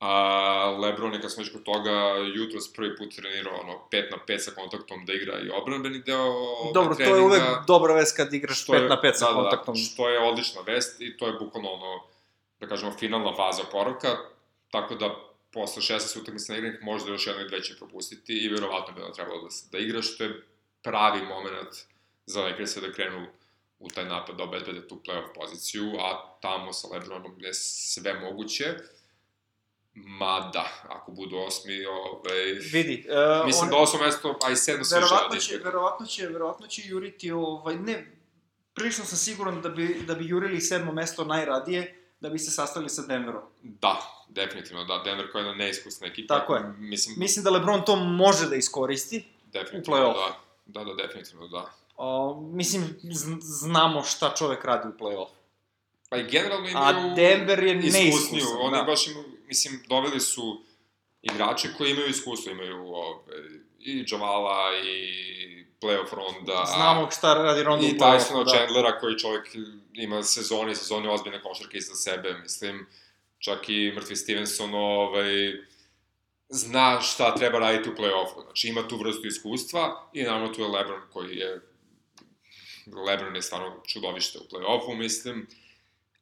A, Lebron je, kad smo već kod toga, jutro s prvi put trenirao ono, 5 na 5 sa kontaktom da igra i obranbeni deo Dobro, treninga. to je uvek dobra vest kad igraš 5 na 5 sa da, kontaktom. Da, što je odlična vest i to je bukvalno ono, da kažemo, finalna faza oporavka, tako da posle 16 utakmica na igranih možda još jedno i dve će propustiti i verovatno bi ono trebalo da, da igra, što je pravi moment za Lakers da krenu u taj napad da obezbede tu playoff poziciju, a tamo sa Lebronom je sve moguće. Mada, ako budu osmi, ovaj... Vidi, uh, mislim on, da osmo mesto, a i sedmo se verovatno će, verovatno će, verovatno će juriti, ovaj, ne, prilično sam siguran da bi, da bi jurili sedmo mesto najradije, da bi se sastali sa Denverom. Da, definitivno, da. Denver koja je jedna neiskusna ekipa. Tako je. Mislim, Mislim da LeBron to može da iskoristi definitivno, u play-off. Da, da, da, definitivno, da. O, mislim, znamo šta čovek radi u play-off. Pa i generalno imaju... A Denver je neiskusan. Oni da. baš imaju, mislim, doveli su igrače koji imaju iskustvo, imaju ove, i Javala i playoff ronda. Znamo šta radi ronda u. I Tysona da. Chandlera koji čovjek ima sezone i sezone ozbiljne košarke iza sebe, mislim. Čak i mrtvi Stevenson ovaj, zna šta treba raditi u play-offu. Znači ima tu vrstu iskustva i naravno tu je Lebron koji je Lebron je stvarno čudovište u play-offu, mislim.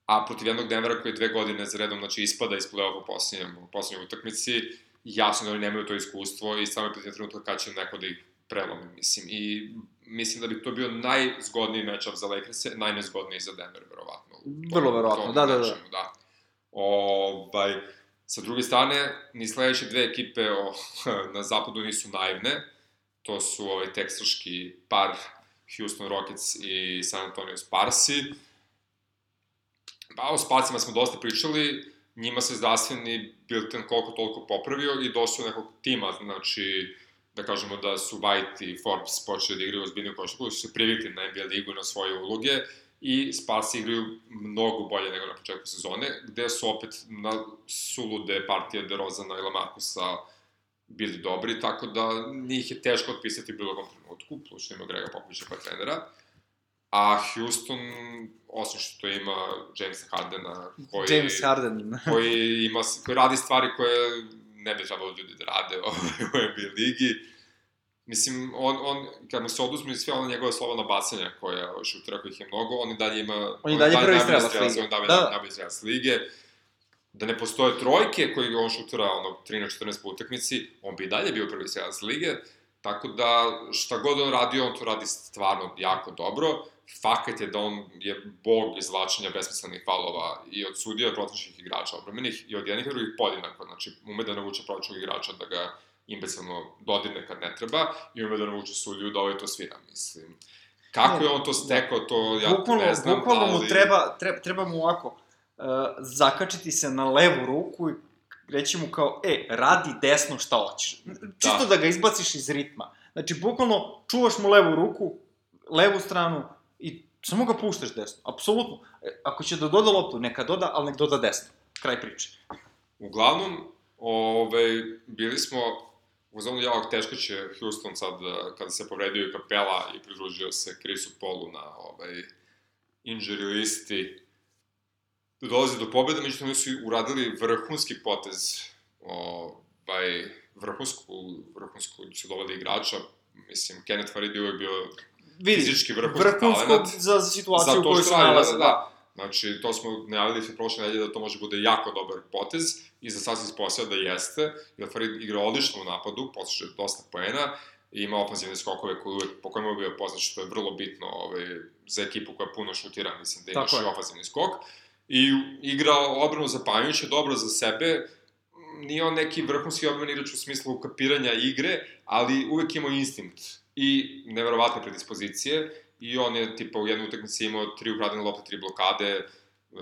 A protiv jednog Denvera koji je dve godine za redom, znači, ispada iz play-offa u posljednjem, u posljednjoj utakmici, jasno da oni nemaju to iskustvo i samo je pitanje trenutka kada će neko da ih prelomi, mislim. I mislim da bi to bio najzgodniji matchup za Lakers, najnezgodniji za Denver, verovatno. Vrlo verovatno, da, da, da. da. Ovaj, sa druge strane, ni sledeće dve ekipe o, na zapadu nisu naivne. To su ovaj teksaški par Houston Rockets i San Antonio Sparsi. Pa o Sparsima smo dosta pričali, njima se zdravstveni bilten koliko toliko popravio i došao nekog tima, znači da kažemo da su White i Forbes počeli da igraju ozbiljnu košarku, su se privikli na NBA ligu i na svoje uloge i Sparsi igraju mnogo bolje nego na početku sezone, gde su opet na sulude partije De Rozana i Lamarcusa bili dobri, tako da njih je teško otpisati u bilo kom trenutku, plus što ima Grega Popovića kao trenera. A Houston, osim što ima Jamesa Hardena, koji, James Harden. koji, ima, koji radi stvari koje ne bi trebalo ljudi da rade u NBA ligi. Mislim, on, on, kad mu se oduzme sve ono njegove slobodna bacanja koje šutira kojih je mnogo, on i dalje ima... On i dalje prvi strelac lige. On dalje da. najbolji strelac lige. Da ne postoje trojke koji on šutira ono 13-14 po utakmici, on bi i dalje bio prvi strelac lige. Tako da, šta god on radi, on to radi stvarno jako dobro. Fakat je da on je bog izvlačenja besmislenih falova i od sudija protivničkih igrača obromenih i od jednih i drugih podjednako. Znači, ume da navuče protivničkog igrača da ga imbecilno dodirne kad ne treba i ume da navuče sudiju da ovaj to svira, mislim. Kako je on to stekao, to ja bukvalno, ne znam, bukvalno ali... mu treba, treba, treba mu ovako, uh, zakačiti se na levu ruku i reći mu kao, e, radi desno šta hoćeš. Čisto da. da ga izbaciš iz ritma. Znači, bukvalno, čuvaš mu levu ruku, levu stranu samo ga puštaš desno. Apsolutno. E, ako će da doda loptu, neka doda, ali nek doda desno. Kraj priče. Uglavnom, ove, bili smo u zonu javog teško će Houston sad, e, kada se povredio i Kapela i pridružio se Chrisu Polu na ovaj, injury listi, da dolazi do pobjeda, međutim oni su uradili vrhunski potez, ovaj, vrhunsku, vrhunsku su doveli igrača, mislim, Kenneth Farid je bio Vidi, fizički vrhunski talent. za situaciju u kojoj se nalaze, da. da. Znači, to smo najavili se prošle nedelje da to može bude jako dobar potez i za sad se ispostavlja da jeste, jer Farid igra odlično u napadu, postiže dosta poena i ima ofenzivne skokove koje uvek, po kojima je bio poznat što je vrlo bitno ovaj, za ekipu koja puno šutira, mislim da imaš i ofenzivni skok. I igra odbranu zapanjujuće, dobro za sebe, nije on neki vrhunski odbran igrač u smislu kapiranja igre, ali uvek ima instinkt i neverovatne predispozicije i on je tipa u jednoj utakmici imao tri ukradene lopte, tri blokade,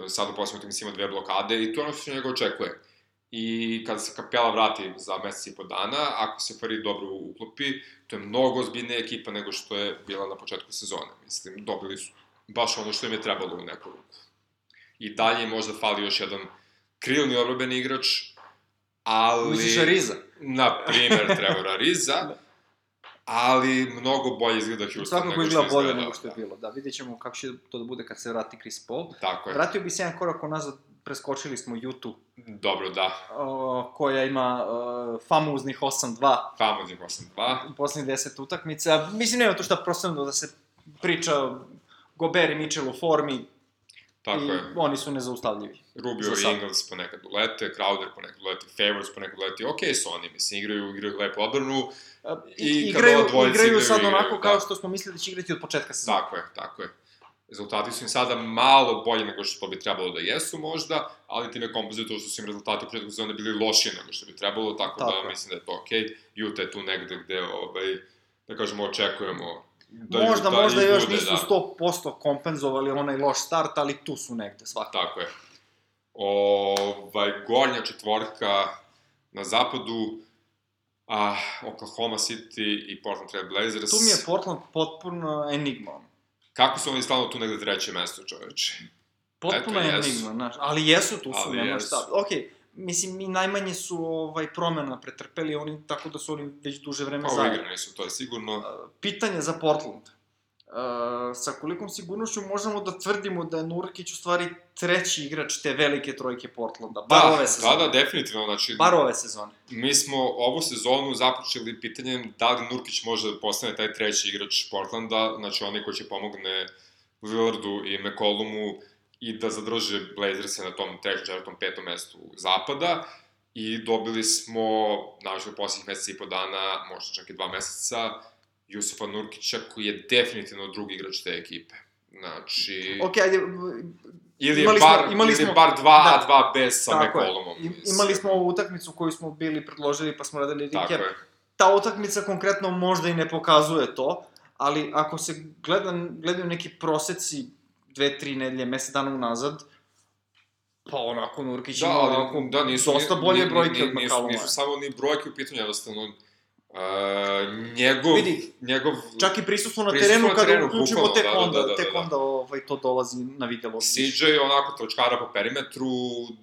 sad u posljednoj utakmici ima dve blokade i to je ono što se njega očekuje. I kada se Kapela vrati za mesec i po dana, ako se Farid dobro uklopi, to je mnogo ozbiljnija ekipa nego što je bila na početku sezone. Mislim, dobili su baš ono što im je trebalo u neku ruku. I dalje možda fali još jedan krilni obrobeni igrač, ali... Misliš Ariza? Na primer, Trevora Ariza. da ali mnogo bolje izgleda Houston Svakako izgleda bolje nego što je bilo. Da, vidjet ćemo kako će to da bude kad se vrati Chris Paul. Tako je. Vratio bi se jedan korak nazad, preskočili smo YouTube. Dobro, da. O, koja ima o, famuznih 8-2. Famuznih 8-2. U poslednjih 10 utakmica. Mislim, nema tu šta prostorno da se priča Gober i Mitchell u formi. Tako I je. oni su nezaustavljivi. Rubio i Ingles ponekad ulete, Crowder ponekad ulete, Favors ponekad ulete, okay su oni, mislim, igraju, igraju lepo odbranu. I, I igraju, igraju, igraju sad igraju, onako kao da. što smo mislili da će igrati od početka sezona. Tako je, tako je. Rezultati su im sada malo bolji nego što bi trebalo da jesu možda, ali ti ne kompozuju to što su im rezultati u početku sezone bili lošiji nego što bi trebalo, tako, tako da je. mislim da je to okej. Okay. Utah je tu negde gde, ovaj, da kažemo, očekujemo da možda, da možda još nisu da. 100% kompenzovali onaj loš start, ali tu su negde svakako. Tako je. Ovaj, gornja četvorka na zapadu, a, Oklahoma City i Portland Trail Blazers. Tu mi je Portland potpuno enigma. Kako su oni stalno tu negde treće mesto, čoveče? Potpuno Eto, enigma, znaš, ali jesu tu su, nema šta. Okej, okay mislim, mi najmanje su ovaj, promena pretrpeli, oni, tako da su oni već duže vreme pa, zajedno. Pa su, to je sigurno. Pitanje za Portland. Uh, sa kolikom sigurnošću možemo da tvrdimo da je Nurkić u stvari treći igrač te velike trojke Portlanda, bar da, ove sezone. Da, da, definitivno, znači... Bar ove sezone. Mi smo ovu sezonu započeli pitanjem da li Nurkić može da postane taj treći igrač Portlanda, znači onaj ko će pomogne Lillardu i McCollumu i da zadrže Blazerse na tom trećem, četvrtom, petom mestu zapada i dobili smo, naravno, u posljednjih meseca i po dana, možda čak i dva meseca, Jusufa Nurkića, koji je definitivno drugi igrač te ekipe. Znači... Ok, ajde, ili imali bar, smo, imali ili smo, bar dva, da, dva bez sa McCollumom. Imali smo ovu utakmicu koju smo bili predložili, pa smo radili recap. Ta utakmica konkretno možda i ne pokazuje to, ali ako se gleda, gledaju neki proseci dve, tri nedelje, mesec dana unazad, pa onako Nurkić da, ima ali, onako da, nisu, dosta bolje brojke od McCalluma. Nisu, nisu samo ni brojke u pitanju, jednostavno, Uh, njegov, Vidi, njegov... Čak i prisustvo na terenu, na terenu kada uključimo tek da, onda, da, da, da, tek onda ovaj, to dolazi na videlo. CJ onako točkara po perimetru,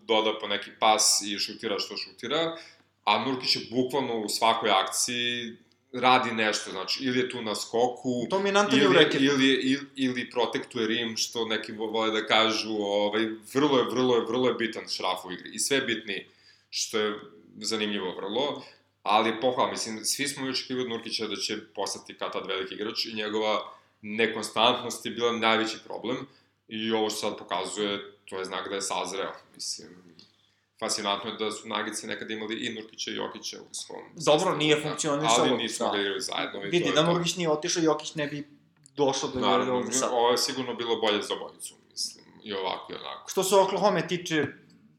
doda po neki pas i šutira što šutira, a Nurkić je bukvalno u svakoj akciji radi nešto, znači, ili je tu na skoku, Dominantan ili, reketu. Ili, ili, ili protektuje rim, što neki vole da kažu, ovaj, vrlo je, vrlo je, vrlo je bitan šraf u igri. I sve bitni, što je zanimljivo vrlo, ali pohvala, mislim, svi smo i očekivali od Nurkića da će postati kao tad veliki igrač i njegova nekonstantnost je bila najveći problem i ovo što sad pokazuje, to je znak da je sazreo, mislim, fascinantno je da su Nagici nekada imali i Nurkića i Jokića u svom... Dobro, nije funkcionisalo. Ali nismo da. igrali zajedno. I Vidi, da Nurkić nije otišao, Jokić ne bi došao do Naravno, ovde sad. Ovo je sigurno bilo bolje za obojicu, mislim, i ovako i onako. Što se Oklahoma tiče,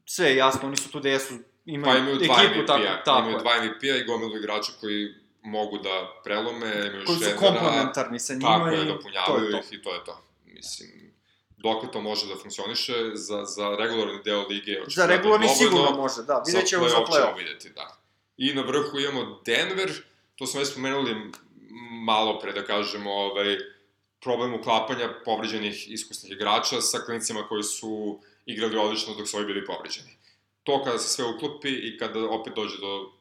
sve je jasno, oni su tu da jesu, imaju, pa imaju dva ekipu, MVP-a, tako, imaju dva MVP-a i gomilu igrača koji mogu da prelome, imaju koji su komplementarni sa njima tako je, dopunjavaju ih i to je to. Mislim, dok to može da funkcioniše za, za regularni deo lige. Za regularni dovoljno, sigurno može, da. Vidjet ćemo za play-off. Ćemo vidjeti, da. I na vrhu imamo Denver, to smo već spomenuli malo pre, da kažemo, ovaj, problem uklapanja povređenih iskusnih igrača sa klinicima koji su igrali odlično dok su ovi bili povređeni. To kada se sve uklopi i kada opet dođe do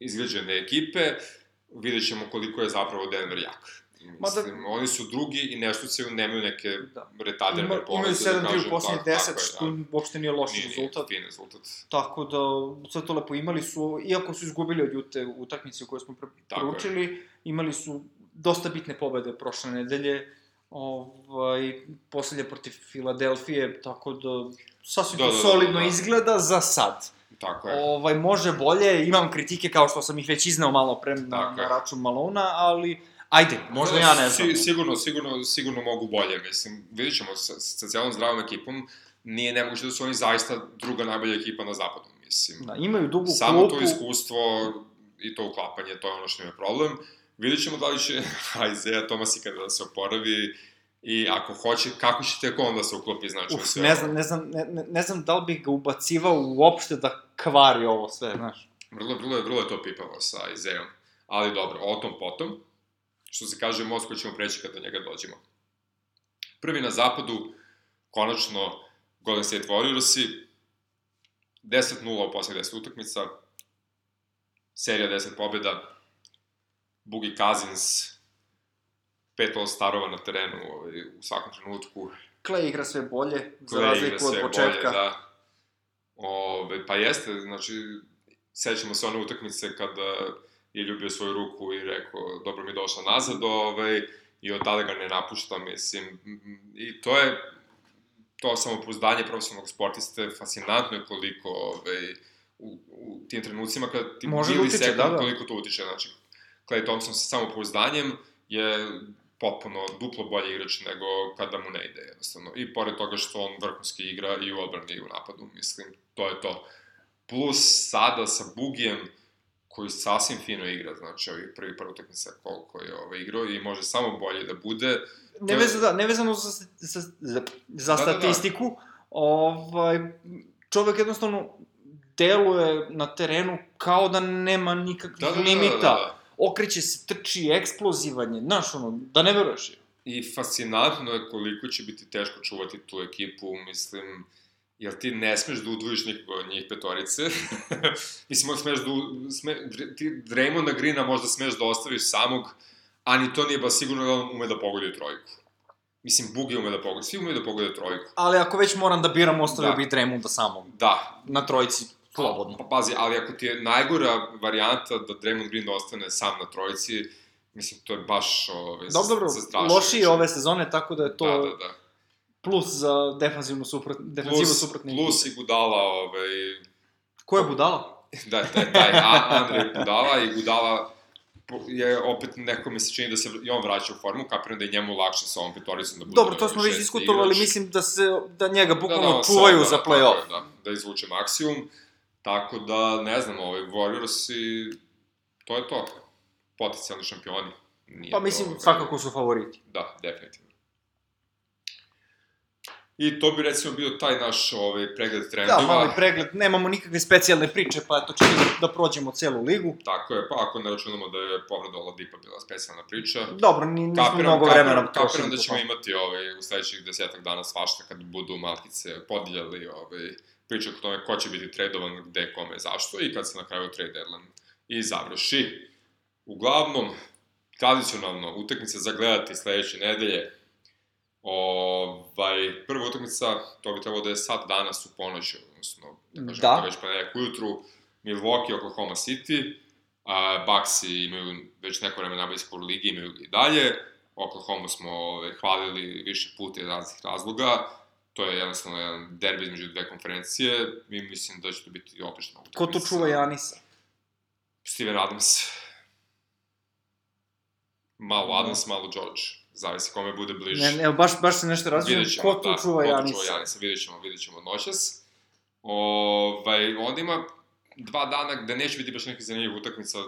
izgleđene ekipe, vidjet ćemo koliko je zapravo Denver jak. Mislim, Mada, oni su drugi i nešto se nemaju neke da. retarderne Ima, povezne. Imaju 7-3 da u poslednjih 10, što da. uopšte nije loš nije, rezultat. Nije, rezultat. Tako da, sve to lepo imali su, iako su izgubili od Jute utakmice koje smo preporučili, imali su dosta bitne pobede prošle nedelje, ovaj, poslednje protiv Filadelfije, tako da sasvim da, da, da, solidno da, da. izgleda za sad. Tako je. Ovaj, može bolje, imam kritike kao što sam ih već izneo malo pre na, na račun Malona, ali Ajde, možda ja ne znam. Si, sigurno, sigurno, sigurno mogu bolje, mislim. Vidjet ćemo, sa, sa cijelom zdravom ekipom, nije nemoguće da su oni zaista druga najbolja ekipa na zapadu, mislim. Da, imaju dugu Samo klupu. to iskustvo i to uklapanje, to je ono što ima problem. Vidjet ćemo da li će Isaiah Thomas i kada da se oporavi i ako hoće, kako će tek onda se uklopi, znači, Uf, sve ne znam, ne znam, ne, ne znam da li bih ga ubacivao uopšte da kvari ovo sve, znaš. Vrlo, vrlo, je, vrlo je to pipavo sa Isaiahom. Ali dobro, o tom potom što se kaže, Moskva ćemo preći kada do njega dođemo. Prvi na zapadu, konačno, Golden State Warriorsi, 10-0 u poslednjih 10 utakmica, serija 10 pobjeda, Bugi Cousins, pet starova na terenu ovaj, u svakom trenutku. Clay igra sve bolje, za razliku od početka. Bolje, da. Ove, pa jeste, znači, sećamo se one utakmice kada je ljubio svoju ruku i rekao, dobro mi došla nazad, ovaj, i od tada ga ne napušta, mislim, i to je to samopouzdanje profesionalnog sportiste, fascinantno je koliko ovaj, u, u tim trenucima kada ti Može da utiče, da, da. koliko to utiče. Znači, Clay Thompson sa samopouzdanjem je potpuno duplo bolji igrač nego kada mu ne ide jednostavno. I pored toga što on vrhunski igra i u odbrani i u napadu, mislim, to je to. Plus sada sa Bugijem, koji sasvim fino igra, znači ovi prvi par utakmica koliko je ovaj igrao i može samo bolje da bude. Nevezano, da, nevezano za, za, za, za da, statistiku, da, da. ovaj, čovek jednostavno deluje na terenu kao da nema nikakvih da, da, limita. Da, da, da, da okreće se, trči, eksplozivan je, znaš, ono, da ne veruješ je. I fascinantno je koliko će biti teško čuvati tu ekipu, mislim, jel ti ne smeš da udvojiš nikoga od njih petorice? mislim, smeš da, sme, ti Draymonda Greena možda smeš da ostaviš samog, a ni to nije baš sigurno da on ume da pogodi trojku. Mislim, Bugi ume da pogodi, svi ume da pogode trojku. Ali ako već moram da biram, ostavio da. bi Draymonda samog. Da. Na trojici Slobodno. Pa, pazi, ali ako ti je najgora varijanta da Draymond Green ostane sam na trojici, mislim, to je baš ove, dobro, dobro, lošije ove sezone, tako da je to... Da, da, da. Plus za defanzivnu suprot, defanzivu plus, suprotne Plus i Budala, ovaj... Ko je Budala? da, taj, taj Andrej Budala i Budala je opet neko mi se čini da se i on vraća u formu, kapiram da je njemu lakše sa ovom petoricom da bude Dobro, to smo već diskutovali, igrač. mislim da se da njega bukvalno da, da, čuvaju za play-off. Da, da izvuče maksimum. Tako da, ne znam, ovaj, Warriors i to je to. Potencijalni šampioni. Nije pa mislim, to, svakako su favoriti. Da, definitivno. I to bi recimo bio taj naš ovaj, pregled trendova. Da, mali pregled, nemamo nikakve specijalne priče, pa eto ćemo da prođemo celu ligu. Tako je, pa ako ne računamo da je povreda Oladipa bila specijalna priča. Dobro, nismo kapiram, mnogo vremena kapiram, kapiram da ćemo imati ovaj, u sledećih desetak dana svašta kad budu malkice podiljali ovaj, priča o tome ko će biti tradovan, gde, kome, zašto i kad se na kraju trade deadline i završi. Uglavnom, tradicionalno, utakmica za gledati sledeće nedelje, Ovaj, prva utakmica, to bi trebalo da je sad danas u ponoć, odnosno, da kažem, da. već pa nekako ujutru, Milwaukee, Oklahoma City, a, Bucksi imaju već neko vreme nabavljski u ligi, imaju i dalje, Oklahoma smo ovaj, hvalili više puta iz raznih razloga, to je jednostavno jedan derbi između dve konferencije i mislim da će to biti odlično. Ko tu čuva Janisa? Steven Adams. Malo Adams, malo George. Zavisi kome bude bliže. Ne, ne, baš, baš se nešto razvijem. Ko tu da, čuva Janisa? Ko tu čuva Janisa, vidjet ćemo, vidjet ćemo noćas. Ovaj, onda ima dva dana gde neće biti baš nekih zanimljivih utakmica,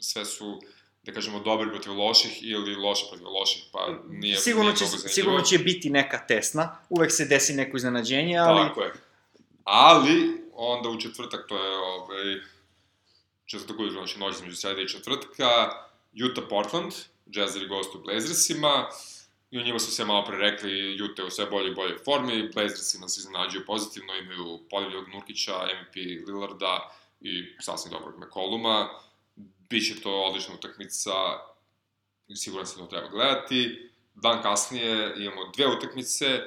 sve su da kažemo, dobri protiv loših ili loši protiv loših, pa nije, sigurno nije će, Sigurno će biti neka tesna, uvek se desi neko iznenađenje, ali... Tako je. Ali, onda u četvrtak, to je, ovaj, četvrtak ujutro, znači noć između sreda i četvrtka, Utah Portland, Jazzer gost u Blazersima, i u njima su se malo pre rekli, Utah u sve bolje i bolje formi, Blazersima se iznenađuju pozitivno, imaju Polivljog Nurkića, MVP Lillarda i sasvim dobrog McColluma, Biće to odlična utakmica, siguran sam da to treba gledati. Dan kasnije imamo dve utakmice,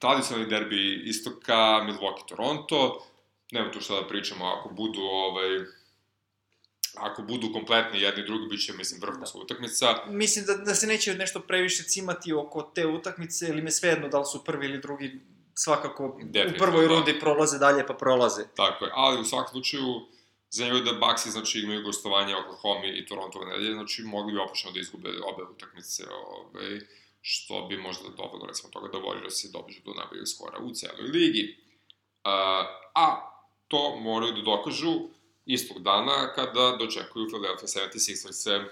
tradicionalni derbi istoka, Milwaukee-Toronto, nema tu šta da pričamo, ako budu ovaj, ako budu kompletni jedni i drugi, bit će, mislim, vrhunska da. utakmica. Mislim da, da se neće nešto previše cimati oko te utakmice, ili me svejedno da li su prvi ili drugi, svakako u prvoj da. rundi prolaze dalje, pa prolaze. Tako je, ali u svakom slučaju, Zanimljivo da Baxi, znači, imaju gostovanje Oklahoma i Toronto nedelje, znači, mogli bi opošeno da izgube obe utakmice, ovaj, što bi možda dovelo, recimo, toga da Warriors se dobiđu do najboljeg skora u celoj ligi. A, a to moraju da dokažu istog dana kada dočekuju Philadelphia 76ers-e.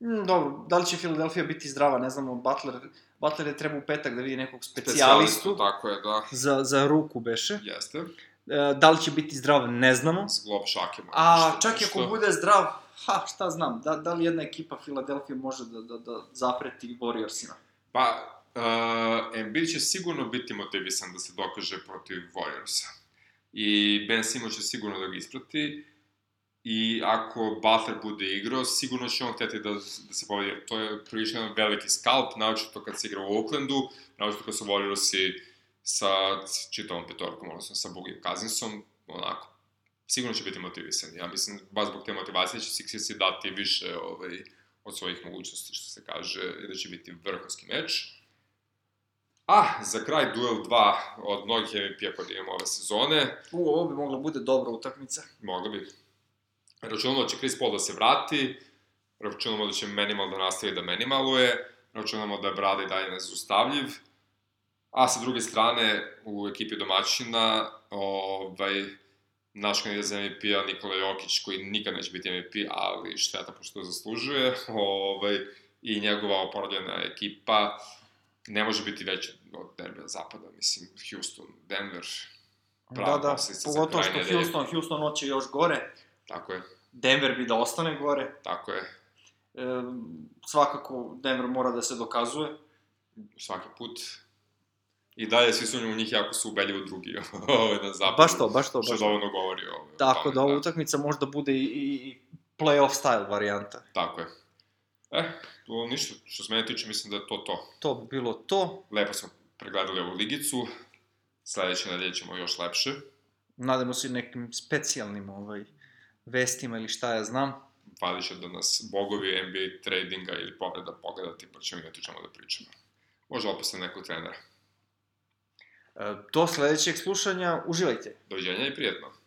Mm, dobro, da li će Philadelphia biti zdrava, ne znamo, Butler, Butler je treba u petak da vidi nekog specijalistu. Tako je, da. Za, za ruku beše. Jeste. E, da li će biti zdrav, ne znamo. Zglob šake može. A čak i ako bude zdrav, ha, šta znam, da, da li jedna ekipa Filadelfije može da, da, da zapreti Warriorsima? Pa, uh, Embiid će sigurno biti motivisan da se dokaže protiv Warriorsa. I Ben Simmons će sigurno da ga isprati. I ako Butler bude igrao, sigurno će on hteti da, da se povedi. To je prilično jedan veliki skalp, to kad se igra u Oaklandu, to kad su Warriorsi sa čitavom petorkom, odnosno sa Bugim Kazinsom, onako, sigurno će biti motivisan. Ja mislim, baš zbog te motivacije će Sixersi dati više ovaj, od svojih mogućnosti, što se kaže, i da će biti vrhunski meč. A, za kraj duel 2 od mnogih MVP-a kod imamo ove sezone. U, ovo bi mogla bude dobra utakmica. Mogla bi. Računamo da će Chris Paul da se vrati, računamo da će Minimal da nastavi da minimaluje, računamo da je Brada i dalje nezaustavljiv, a sa druge strane u ekipi domaćina ovaj, naš kandidat za MVP-a Nikola Jokić, koji nikad neće biti MVP, ali šteta pošto to zaslužuje, ovaj, i njegova oporavljena ekipa ne može biti veća od derbija zapada, mislim, Houston, Denver, da, da, pogotovo što Houston, Houston hoće još gore. Tako je. Denver bi da ostane gore. Tako je. E, svakako Denver mora da se dokazuje. Svaki put. I dalje svi su u njih jako su ubeljivo drugi na zapadu. Baš to, baš to. Baš što dovoljno govori o Tako da ova da. utakmica možda bude i, i playoff style varijanta. Tako je. E, to ništa, što se mene tiče, mislim da je to to. To bi bilo to. Lepo smo pregledali ovu ligicu. Sledeće nedelje ćemo još lepše. Nadamo se nekim specijalnim ovaj, vestima ili šta ja znam. Će da nas bogovi NBA tradinga ili povreda pogledati, pa ćemo imati čemu da pričamo. Možda opet nekog trenera. E, do sledećeg slušanja, uživajte. Doviđenja i prijetno.